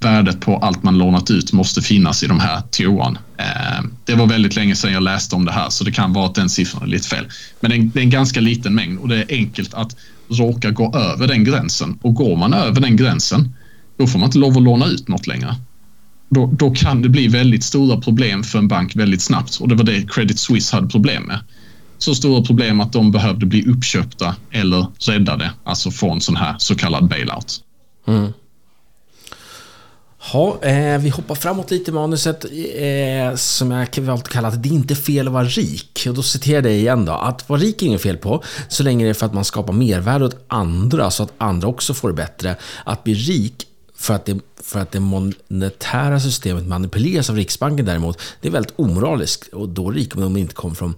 värdet på allt man lånat ut måste finnas i de här toan. Eh, det var väldigt länge sedan jag läste om det här så det kan vara att den siffran är lite fel. Men det är, en, det är en ganska liten mängd och det är enkelt att råka gå över den gränsen och går man över den gränsen då får man inte lov att låna ut något längre. Då, då kan det bli väldigt stora problem för en bank väldigt snabbt och det var det Credit Suisse hade problem med så stora problem att de behövde bli uppköpta eller räddade, alltså från sån här så kallad bailout. Mm. Ha, eh, vi hoppar framåt lite i manuset eh, som jag valt att kalla att det är inte fel att vara rik. Och då citerar jag dig igen då. Att vara rik är inget fel på, så länge det är för att man skapar mervärde åt andra så att andra också får det bättre. Att bli rik för att, det, för att det monetära systemet manipuleras av Riksbanken däremot, det är väldigt omoraliskt och då rik om det inte kommer från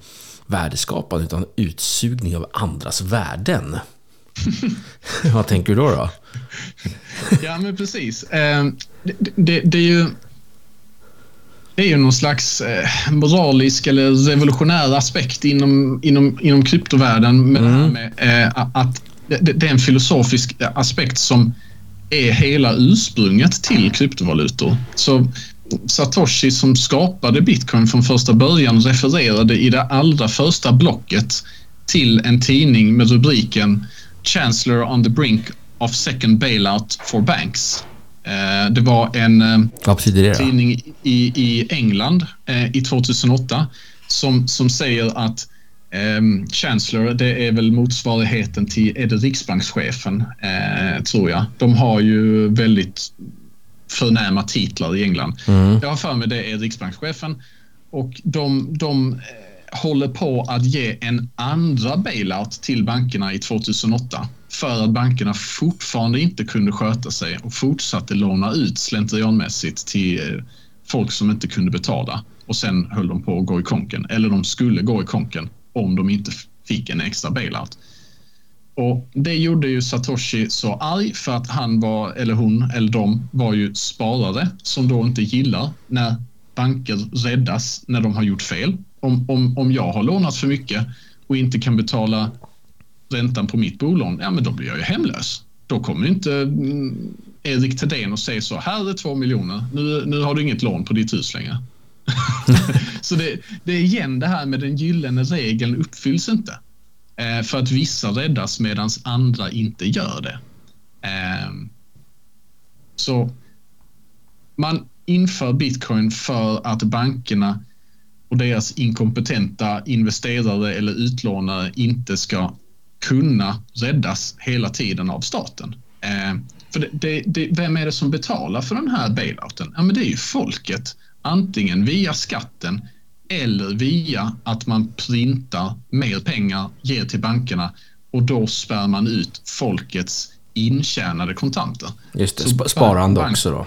värdeskapande utan utsugning av andras värden. Vad tänker du då? då? Ja, men precis. Eh, det, det, det, är ju... Det är ju någon slags eh, moralisk eller revolutionär aspekt inom, inom, inom kryptovärlden med, mm. med eh, att det, det, är en filosofisk aspekt som är hela ursprunget till kryptovalutor. Så Satoshi som skapade bitcoin från första början refererade i det allra första blocket till en tidning med rubriken Chancellor on the brink of second bailout for banks. Det var en det tidning i, i England i 2008 som, som säger att Um, Chancellor, det är väl motsvarigheten till, är det riksbankschefen, eh, tror jag. De har ju väldigt förnäma titlar i England. Mm. Jag har för mig det är riksbankschefen och de, de håller på att ge en andra bailout till bankerna i 2008 för att bankerna fortfarande inte kunde sköta sig och fortsatte låna ut slentrianmässigt till eh, folk som inte kunde betala och sen höll de på att gå i konken eller de skulle gå i konken om de inte fick en extra bailout. Och det gjorde ju Satoshi så arg för att han var, eller hon, eller de var ju sparare som då inte gillar när banker räddas när de har gjort fel. Om, om, om jag har lånat för mycket och inte kan betala räntan på mitt bolån, ja men då blir jag ju hemlös. Då kommer inte mm, Erik Thedéen och säger så, här är två miljoner, nu, nu har du inget lån på ditt hus längre. så det, det är igen det här med den gyllene regeln uppfylls inte. Eh, för att vissa räddas medan andra inte gör det. Eh, så man inför bitcoin för att bankerna och deras inkompetenta investerare eller utlånare inte ska kunna räddas hela tiden av staten. Eh, för det, det, det, vem är det som betalar för den här bailouten? Ja, men det är ju folket, antingen via skatten eller via att man printar mer pengar, ger till bankerna och då spär man ut folkets intjänade kontanter. Just det, Så sparande bank, också då.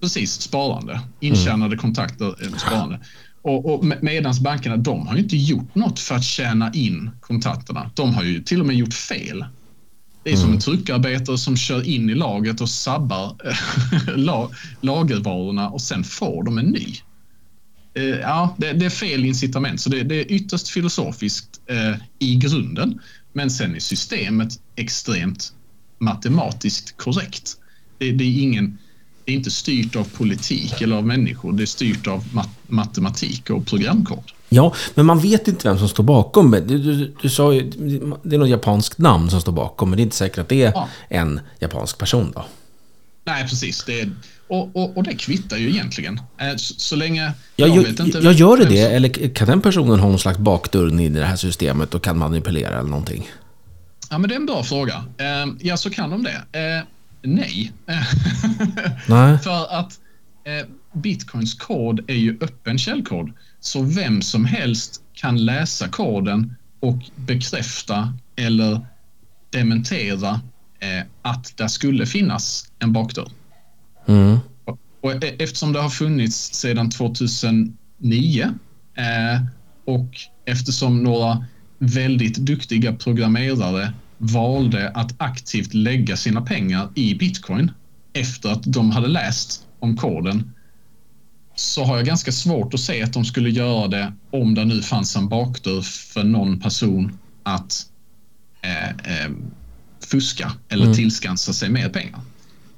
Precis, sparande. Intjänade mm. kontakter, sparande. Och, och medans bankerna, de har ju inte gjort något för att tjäna in kontakterna. De har ju till och med gjort fel. Det är mm. som en tryckarbetare som kör in i laget och sabbar lagervarorna och sen får de en ny. Eh, ja, det, det, är fel incitament, så det, det är ytterst filosofiskt eh, i grunden. Men sen är systemet extremt matematiskt korrekt. Det, det, är ingen, det är inte styrt av politik eller av människor. Det är styrt av mat, matematik och programkod. Ja, men man vet inte vem som står bakom. Du, du, du sa ju, det är något japanskt namn som står bakom, men det är inte säkert att det är ja. en japansk person då. Nej, precis. Det är, och, och, och, det kvittar ju egentligen. Eh, så, så länge... Jag, jag, vet inte jag gör det det? Eller kan den personen ha någon slags bakdörr in i det här systemet och kan manipulera eller någonting? Ja, men det är en bra fråga. Eh, ja, så kan de det. Eh, nej. nej. För att Bitcoins kod är ju öppen källkod. Så vem som helst kan läsa koden och bekräfta eller dementera att det skulle finnas en bakdörr. Mm. Och e- eftersom det har funnits sedan 2009 eh, och eftersom några väldigt duktiga programmerare valde att aktivt lägga sina pengar i bitcoin efter att de hade läst om koden så har jag ganska svårt att se att de skulle göra det om det nu fanns en bakdörr för någon person att eh, eh, fuska eller mm. tillskansa sig mer pengar.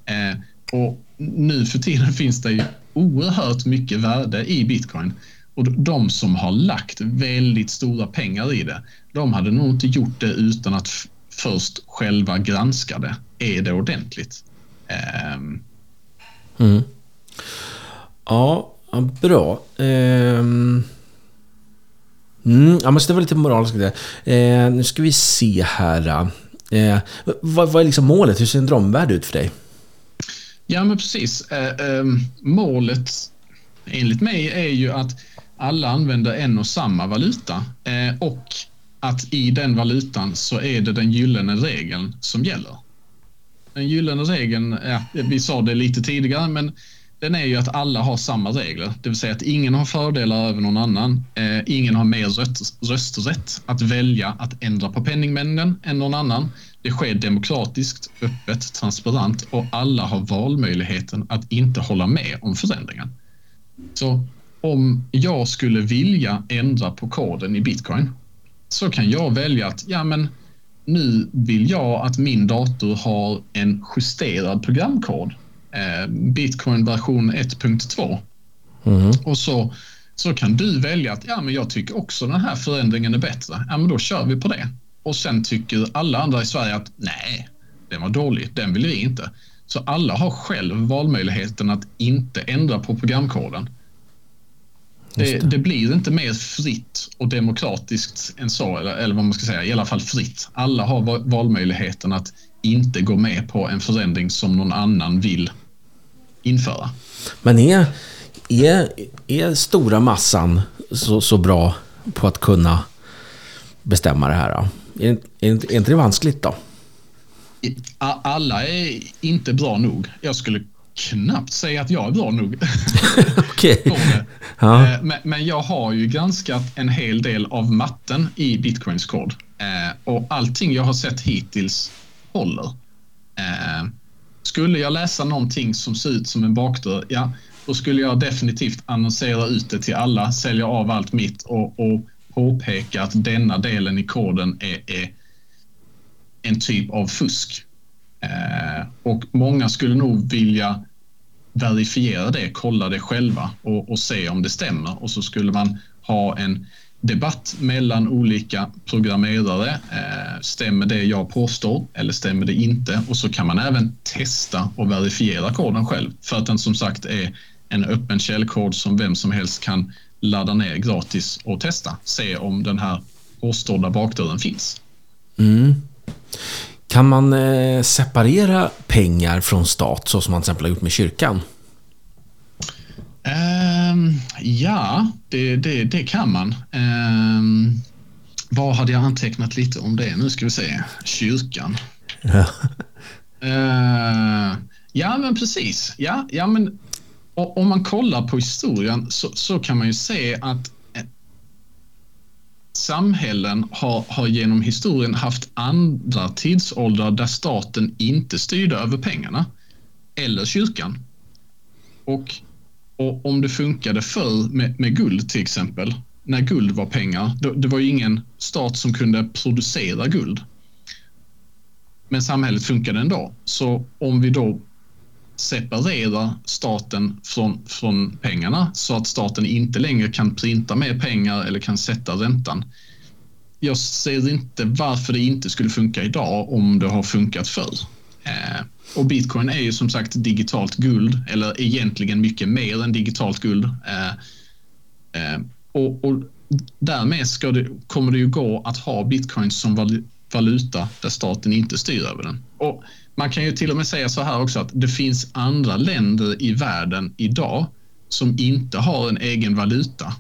Eh, och nu för tiden finns det ju oerhört mycket värde i bitcoin. Och de som har lagt väldigt stora pengar i det, de hade nog inte gjort det utan att först själva granska det. Är det ordentligt? Um... Mm. Ja, bra. Um... Mm, jag måste vara lite moralisk. Uh, nu ska vi se här. Uh, vad, vad är liksom målet? Hur ser en drömvärld ut för dig? Ja, men precis. Eh, eh, målet enligt mig är ju att alla använder en och samma valuta eh, och att i den valutan så är det den gyllene regeln som gäller. Den gyllene regeln, ja, vi sa det lite tidigare, men den är ju att alla har samma regler, det vill säga att ingen har fördelar över någon annan. Eh, ingen har mer röst, rösträtt att välja att ändra på penningmängden än någon annan. Det sker demokratiskt, öppet, transparent och alla har valmöjligheten att inte hålla med om förändringen. Så om jag skulle vilja ändra på koden i bitcoin så kan jag välja att ja, men nu vill jag att min dator har en justerad programkod. Eh, bitcoin version 1.2. Mm. Och så, så kan du välja att ja, men jag tycker också den här förändringen är bättre. Ja, men då kör vi på det och sen tycker alla andra i Sverige att nej, den var dålig, den vill vi inte. Så alla har själv valmöjligheten att inte ändra på programkoden. Det, det. det, blir inte mer fritt och demokratiskt än så, eller, eller vad man ska säga, i alla fall fritt. Alla har valmöjligheten att inte gå med på en förändring som någon annan vill införa. Men är, är, är stora massan så, så bra på att kunna bestämma det här. Då? Är, är, är inte det vanskligt då? Alla är inte bra nog. Jag skulle knappt säga att jag är bra nog. Okej. ja. Eh, men, men, jag har ju granskat en hel del av matten i Bitcoins kod. Eh, och allting jag har sett hittills håller. Eh, skulle jag läsa någonting som ser ut som en bakdörr, ja, då skulle jag definitivt annonsera ut det till alla, sälja av allt mitt och, och påpeka att denna delen i koden är, är en typ av fusk. Eh, och många skulle nog vilja verifiera det, kolla det själva och, och, se om det stämmer. Och så skulle man ha en debatt mellan olika programmerare. Eh, stämmer det jag påstår eller stämmer det inte? Och så kan man även testa och verifiera koden själv för att den som sagt är en öppen källkod som vem som helst kan ladda ner gratis och testa. Se om den här påstådda bakdörren finns. Mm. Kan man eh, separera pengar från stat så som man till exempel har gjort med kyrkan? Um, ja, det, det, det, kan man. Um, vad hade jag antecknat lite om det? Nu ska vi se. Kyrkan. Ja, uh, ja men precis. Ja, ja, men om man kollar på historien så, så kan man ju se att samhällen har, har genom historien haft andra tidsåldrar där staten inte styrde över pengarna. Eller kyrkan. Och, och om det funkade förr med, med guld till exempel, när guld var pengar, då, det var ju ingen stat som kunde producera guld. Men samhället funkade ändå. Så om vi då separera staten från, från pengarna så att staten inte längre kan printa mer pengar eller kan sätta räntan. Jag ser inte varför det inte skulle funka idag om det har funkat förr. Eh, och bitcoin är ju som sagt digitalt guld eller egentligen mycket mer än digitalt guld. Eh, eh, och, och därmed ska det, kommer det ju gå att ha bitcoin som valuta där staten inte styr över den. Och man kan ju till och med säga så här också att det finns andra länder i världen idag som inte har en egen valuta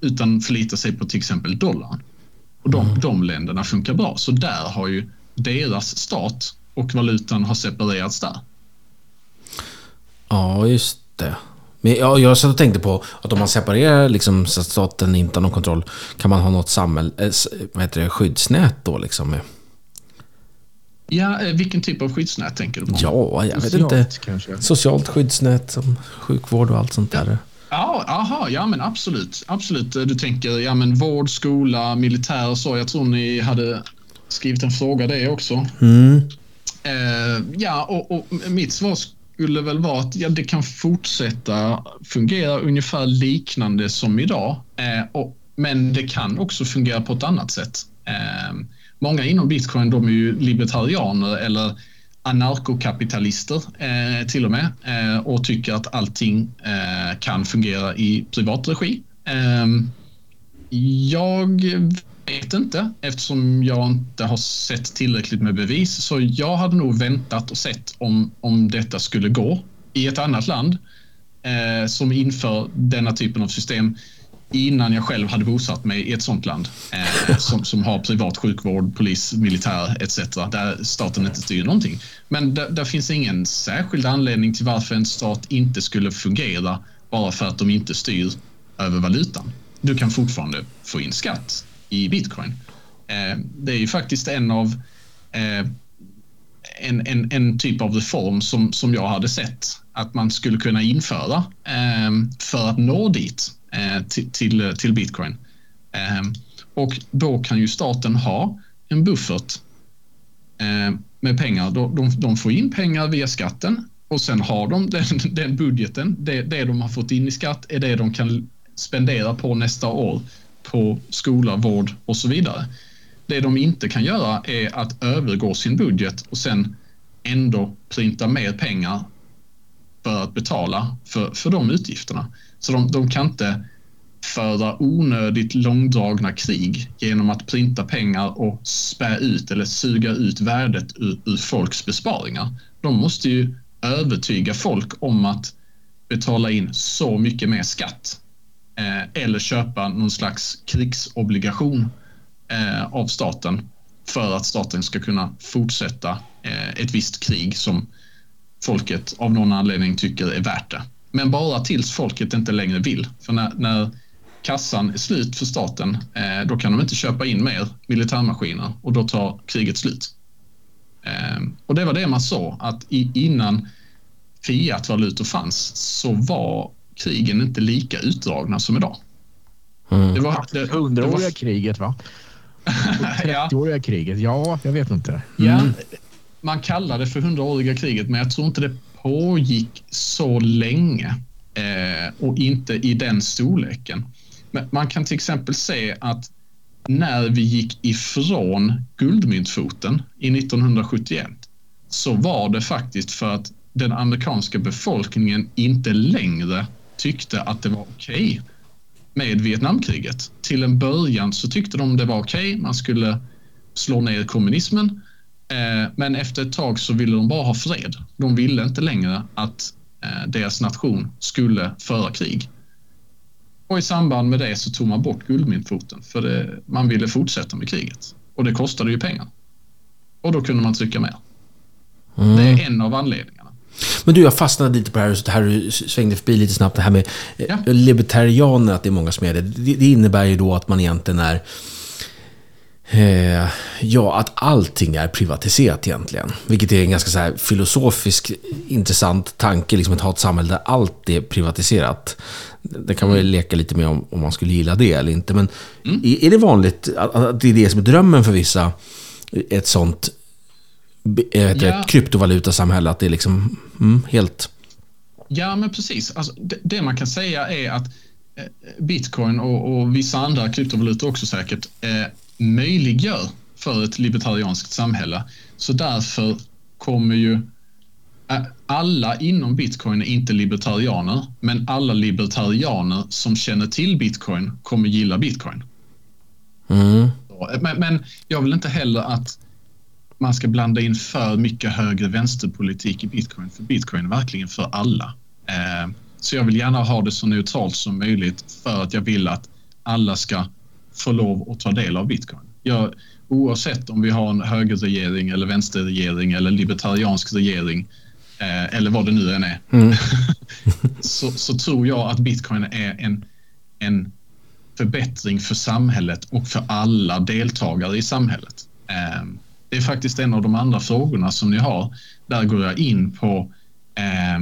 utan förlitar sig på till exempel dollarn. Och de, mm. de länderna funkar bra. Så där har ju deras stat och valutan har separerats där. Ja, just det. Men jag, jag satt och tänkte på att om man separerar liksom, så att staten inte har någon kontroll, kan man ha något samhäll, äh, vad heter det, skyddsnät då liksom? Ja, eh, vilken typ av skyddsnät tänker du på? Ja, jag Socialt, vet inte. Kanske. Socialt skyddsnät som sjukvård och allt sånt där. Ja, aha, ja men absolut. Absolut. Du tänker ja, men vård, skola, militär och så. Jag tror ni hade skrivit en fråga det också. Mm. Eh, ja, och, och, mitt svar skulle väl vara att ja, det kan fortsätta fungera ungefär liknande som idag. Eh, och, men det kan också fungera på ett annat sätt. Eh, många inom bitcoin de är ju libertarianer eller anarkokapitalister eh, till och med eh, och tycker att allting eh, kan fungera i privat regi. Ehm, jag vet inte eftersom jag inte har sett tillräckligt med bevis så jag hade nog väntat och sett om, om detta skulle gå i ett annat land eh, som inför denna typen av system innan jag själv hade bosatt mig i ett sånt land eh, som, som har privat sjukvård, polis, militär etc. där staten inte styr någonting. Men där, finns ingen särskild anledning till varför en stat inte skulle fungera bara för att de inte styr över valutan. Du kan fortfarande få in skatt i bitcoin. Eh, det är ju faktiskt en av eh, en, en, en typ av reform som, som jag hade sett att man skulle kunna införa eh, för att nå dit Eh, till, till, eh, till bitcoin. Ehm, och då kan ju staten ha en buffert eh, med pengar. De, de får in pengar via skatten och sen har de den, den budgeten. Det, det de har fått in i skatt är det de kan spendera på nästa år på skola, vård och så vidare. Det de inte kan göra är att övergå sin budget och sen ändå printa mer pengar för att betala för, för de utgifterna. Så de, de kan inte föra onödigt långdragna krig genom att printa pengar och spä ut eller suga ut värdet ur, ur folks besparingar. De måste ju övertyga folk om att betala in så mycket mer skatt eh, eller köpa någon slags krigsobligation eh, av staten för att staten ska kunna fortsätta eh, ett visst krig som folket av någon anledning tycker är värt det. Men bara tills folket inte längre vill. För när, när kassan är slut för staten, eh, då kan de inte köpa in mer militärmaskiner och då tar kriget slut. Eh, och det var det man sa, att i, innan fiatvalutor fanns så var krigen inte lika utdragna som idag. Mm. Det var det, hundraåriga var... kriget va? 30-åriga ja. kriget? Ja, jag vet inte. Mm. Ja, man kallar det för hundraåriga kriget, men jag tror inte det pågick så länge eh, och inte i den storleken. Men man kan till exempel se att när vi gick ifrån guldmyntfoten i 1971 så var det faktiskt för att den amerikanska befolkningen inte längre tyckte att det var okej okay med Vietnamkriget. Till en början så tyckte de det var okej, okay. man skulle slå ner kommunismen. Eh, men efter ett tag så ville de bara ha fred. De ville inte längre att eh, deras nation skulle föra krig. Och i samband med det så tog man bort guldmyntfoten för det, man ville fortsätta med kriget. Och det kostade ju pengar. Och då kunde man trycka mer. Mm. Det är en av anledningarna. Men du, jag fastnade lite på det här, det här du svängde förbi lite snabbt, det här med eh, ja. libertarianer, att det är många som är det. det. Det innebär ju då att man egentligen är Eh, ja, att allting är privatiserat egentligen. Vilket är en ganska så här filosofisk intressant tanke, liksom att ha ett samhälle där allt är privatiserat. Det kan man ju leka lite med om, om man skulle gilla det eller inte. Men mm. är, är, det vanligt att, att, det är det som är drömmen för vissa? Ett sånt ett, ja. kryptovalutasamhälle, att det är liksom mm, helt... Ja, men precis. Alltså, det, det, man kan säga är att eh, bitcoin och, och vissa andra kryptovalutor också säkert eh, möjliggör för ett libertarianskt samhälle. Så därför kommer ju alla inom bitcoin är inte libertarianer, men alla libertarianer som känner till bitcoin kommer gilla bitcoin. Mm. Men, men, jag vill inte heller att man ska blanda in för mycket högre vänsterpolitik i bitcoin, för bitcoin är verkligen för alla. Eh, så jag vill gärna ha det så neutralt som möjligt för att jag vill att alla ska få lov att ta del av bitcoin. Jag, oavsett om vi har en högerregering eller vänsterregering eller libertariansk regering eh, eller vad det nu än är mm. så, så, tror jag att bitcoin är en, en förbättring för samhället och för alla deltagare i samhället. Eh, det är faktiskt en av de andra frågorna som ni har. Där går jag in på eh,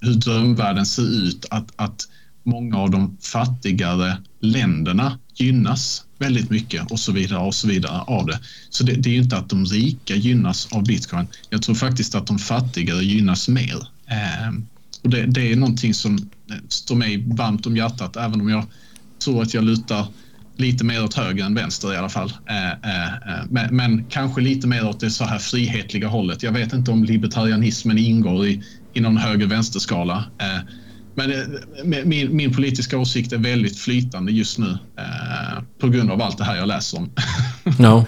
hur drömvärlden ser ut. Att, att många av de fattigare länderna gynnas väldigt mycket och så vidare och så vidare av det. Så det, det är inte att de rika gynnas av bitcoin. Jag tror faktiskt att de fattigare gynnas mer. Eh, och det, det, är någonting som står mig varmt om hjärtat, även om jag tror att jag lutar lite mer åt höger än vänster i alla fall. Eh, eh, eh men, men, kanske lite mer åt det så här frihetliga hållet. Jag vet inte om libertarianismen ingår i, i någon höger-vänster-skala. Eh, men eh, min, min, politiska åsikt är väldigt flytande just nu eh, på grund av allt det här jag läser om. ja.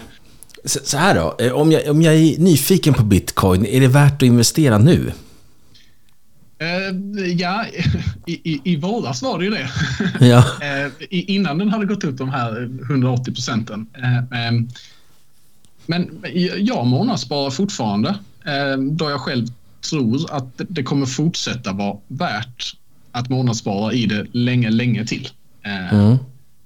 Så här då, eh, om jag, om jag är nyfiken på bitcoin, är det värt att investera nu? Uh, ja, i, i, i våras var det ju det. Ja. uh, innan den hade gått upp de här 180 procenten. Um, men jag månadssparar fortfarande då jag själv tror att det kommer fortsätta vara värt att månadsspara i det länge, länge till. Eh, mm.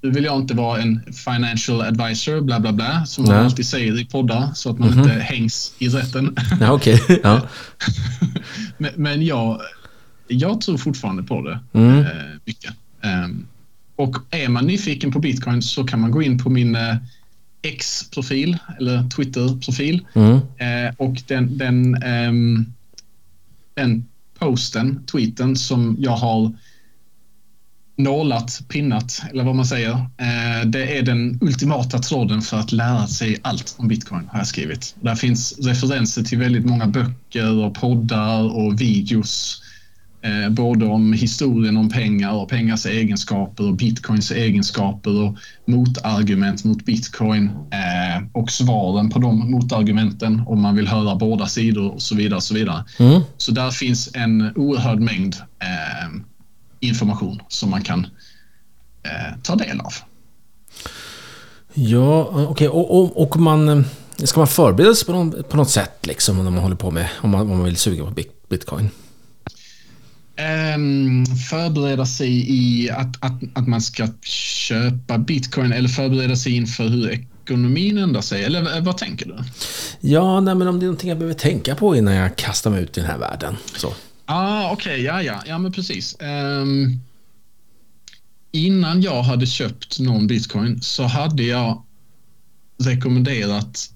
Nu vill jag inte vara en financial advisor, bla bla bla, som man alltid säger i poddar, så att man mm -hmm. inte hängs i rätten. Ja, okay. ja. men, men jag, jag tror fortfarande på det mm. eh, mycket. Um, och är man nyfiken på bitcoin så kan man gå in på min eh, X-profil eller Twitter-profil. Mm. Eh, och den, den, um, den posten, tweeten som jag har nålat, pinnat eller vad man säger. Eh, det är den ultimata tråden för att lära sig allt om bitcoin har jag skrivit. Där finns referenser till väldigt många böcker och poddar och videos. Eh, både om historien om pengar och pengars egenskaper och bitcoins egenskaper och motargument mot bitcoin eh, och svaren på de motargumenten om man vill höra båda sidor och så vidare. Och så, vidare. Mm. så där finns en oerhörd mängd information som man kan eh, tar del av. Ja, okej. Okay. Och, och, och man... Eh, ska man förbereda sig på, någon, på något sätt liksom när man håller på med, om man, om man vill suga på bitcoin? Um, förbereda sig i att, att, att man ska köpa bitcoin eller förbereda sig inför hur ekonomin ändrar sig? Eller vad tänker du? Ja, nej, men om det är någonting jag behöver tänka på innan jag kastar mig ut i den här världen. Så. Ah, Okej, okay, ja, ja, ja, men precis. Um, innan jag hade köpt någon bitcoin så hade jag rekommenderat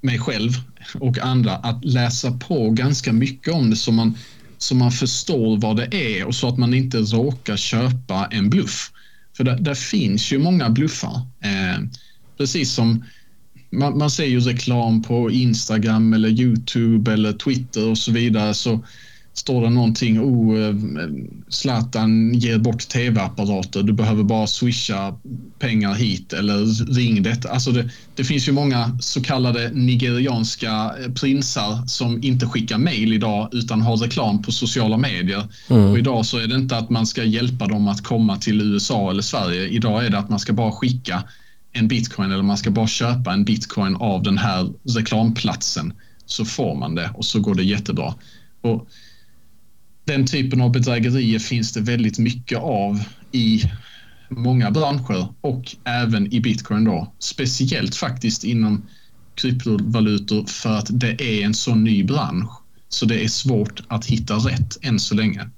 mig själv och andra att läsa på ganska mycket om det så man, så man förstår vad det är och så att man inte råkar köpa en bluff. För det, där finns ju många bluffar. Eh, precis som man, man ser ju reklam på Instagram eller Youtube eller Twitter och så vidare så står det någonting, oh, eh, Zlatan ger bort tv-apparater, du behöver bara swisha pengar hit eller ring detta. Alltså det, det finns ju många så kallade nigerianska eh, prinsar som inte skickar mail idag utan har reklam på sociala medier. Mm. Och idag så är det inte att man ska hjälpa dem att komma till USA eller Sverige. Idag är det att man ska bara skicka en bitcoin eller man ska bara köpa en bitcoin av den här reklamplatsen så får man det och så går det jättebra. Och den typen av bedrägerier finns det väldigt mycket av i många branscher och även i bitcoin då. Speciellt faktiskt inom kryptovalutor för att det är en så ny bransch. Så det är svårt att hitta rätt än så länge.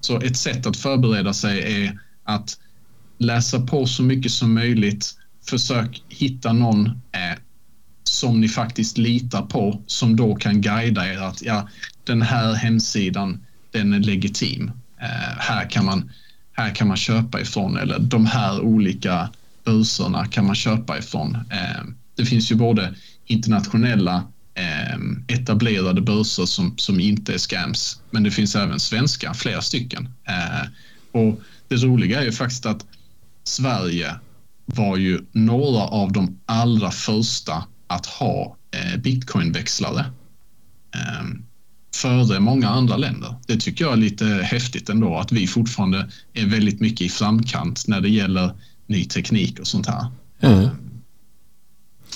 Så ett sätt att förbereda sig är att läsa på så mycket som möjligt. Försök hitta någon eh, som ni faktiskt litar på som då kan guida er att ja, den här hemsidan den är legitim. Eh, här, kan man, här kan man köpa ifrån eller de här olika börserna kan man köpa ifrån. Eh, det finns ju både internationella eh, etablerade börser som, som inte är scams, men det finns även svenska, flera stycken. Eh, och det roliga är ju faktiskt att Sverige var ju några av de allra första att ha eh, bitcoinväxlare. Eh, Före många andra länder. Det tycker jag är lite häftigt ändå att vi fortfarande är väldigt mycket i framkant när det gäller ny teknik och sånt här. Mm.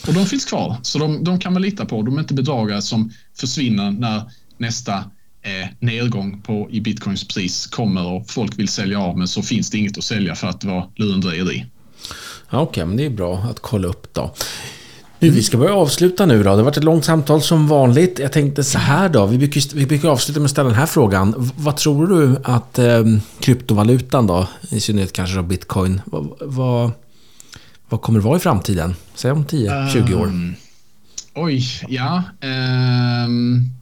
Och de finns kvar, så de, de, kan man lita på. De är inte bedragare som försvinner när nästa eh, nedgång på, i bitcoins pris kommer och folk vill sälja av men så finns det inget att sälja för att det var lurendrejeri. Okej, okay, men det är bra att kolla upp då. Nu, vi ska börja avsluta nu då. Det har varit ett långt samtal som vanligt. Jag tänkte så här då. Vi brukar, vi brukar avsluta med att ställa den här frågan. Vad tror du att eh, kryptovalutan då, i synnerhet kanske då bitcoin, vad, vad, vad kommer det vara i framtiden? Säg om 10-20 år. Ehm, oj, ja. Um,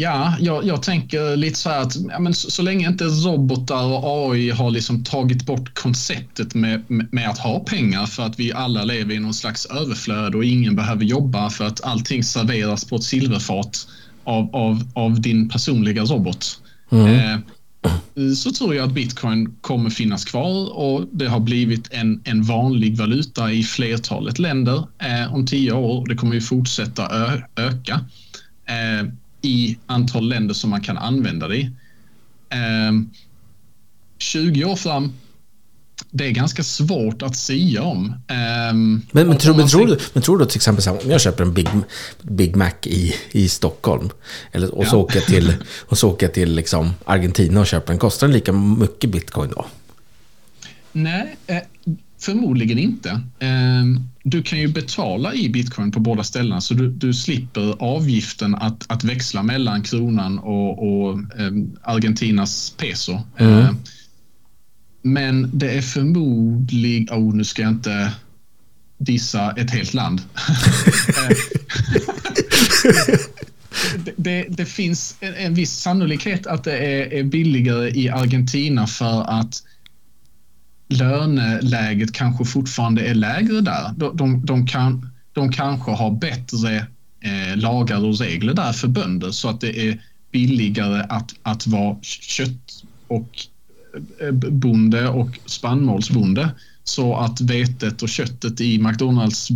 Ja, jag, jag, tänker lite så här att ja, men så, så, länge inte robotar och AI har liksom tagit bort konceptet med, med, att ha pengar för att vi alla lever i någon slags överflöd och ingen behöver jobba för att allting serveras på ett silverfat av, av, av din personliga robot. Mm. Eh, så tror jag att bitcoin kommer finnas kvar och det har blivit en, en vanlig valuta i flertalet länder eh, om tio år. Det kommer ju fortsätta ö, öka. Eh, i antal länder som man kan använda det i. 20 ehm, år fram det är ganska svårt att säga om. Um, men, men, tror, men, tror du, men tror du till exempel om jag köper en Big, Big Mac i, i Stockholm eller, och, ja. så åker jag till, och så åker jag till liksom Argentina och köper den, kostar den lika mycket bitcoin då? Nej, eh, Förmodligen inte. Du kan ju betala i bitcoin på båda ställena så du, du slipper avgiften att, att växla mellan kronan och, och ehm, Argentinas peso. Mm. Ehm, men det är förmodligen... Oh, nu ska jag inte dissa ett helt land. det, det, det, finns en, en viss sannolikhet att det är, är billigare i Argentina för att löneläget kanske fortfarande är lägre där. De, de, de kan, de kanske har bättre eh, lagar och regler där för bönder så att det är billigare att, att vara kött och eh, bonde och spannmålsbonde så att vetet och köttet i McDonalds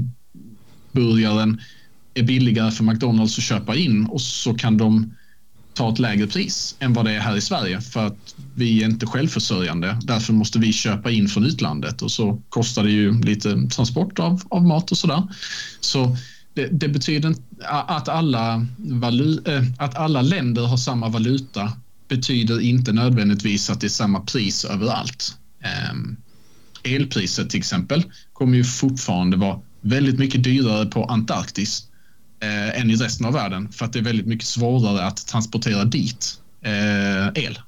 burgaren är billigare för McDonalds att köpa in och så kan de ta ett lägre pris än vad det är här i Sverige för att vi är inte självförsörjande. Därför måste vi köpa in från utlandet och så kostar det ju lite transport av, av mat och sådär. Så det, det betyder att alla, valu, eh, att alla länder har samma valuta betyder inte nödvändigtvis att det är samma pris överallt. Ehm, elpriset till exempel kommer ju fortfarande vara väldigt mycket dyrare på Antarktis eh, än i resten av världen för att det är väldigt mycket svårare att transportera dit eh, el.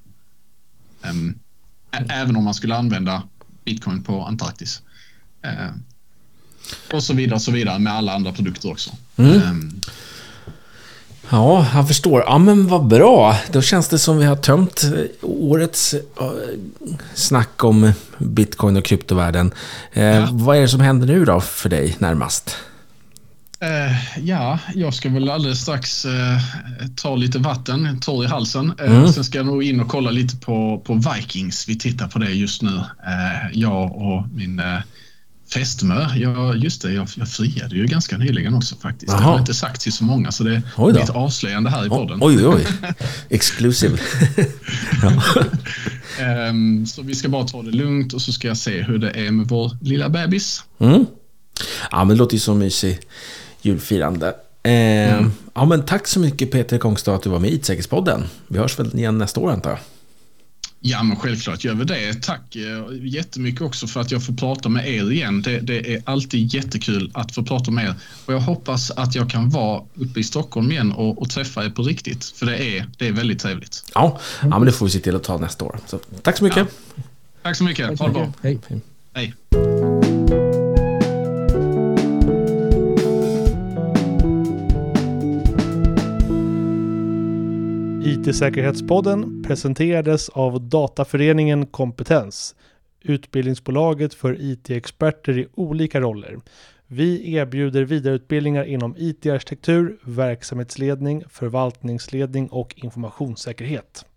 Um, även om man skulle använda bitcoin på Antarktis. Uh, och så vidare, så vidare med alla andra produkter också. Mm. Um, Ja, jag förstår. Ja, men vad bra. Då känns det som vi har tömt årets snack om bitcoin och kryptovärlden. Ja. Vad är det som händer nu då för dig närmast? Uh, ja, jag ska väl alldeles strax uh, ta lite vatten, torr i halsen. Uh, mm. Sen ska jag nog in och kolla lite på, på Vikings. Vi tittar på det just nu. jag och min fästmö. Ja, just det. Jag, jag friade ju ganska nyligen också faktiskt. Aha. Det har inte sagt till så många så det är lite avslöjande här i podden. Oj, oj. Exclusive. um, så vi ska bara ta det lugnt och så ska jag se hur det är med vår lilla bebis. Mm. Ja, men det låter ju så mysigt julfirande. Eh, mm. Ja, men tack så mycket Peter Kongstad att du var med i IT-säkerhetspodden. Vi hörs väl igen nästa år antar jag? Ja, men självklart gör vi det. Tack eh, jättemycket också för att jag får prata med er igen. Det, det, är alltid jättekul att få prata med er och jag hoppas att jag kan vara uppe i Stockholm igen och, och träffa er på riktigt. För det är, det är väldigt trevligt. Ja, ja men det får vi se till att ta nästa år. Så, tack så mycket. Ja. Tack så mycket. ha det bra. Hej. Hej. IT-säkerhetspodden presenterades av Dataföreningen Kompetens, utbildningsbolaget för IT-experter i olika roller. Vi erbjuder vidareutbildningar inom IT-arkitektur, verksamhetsledning, förvaltningsledning och informationssäkerhet.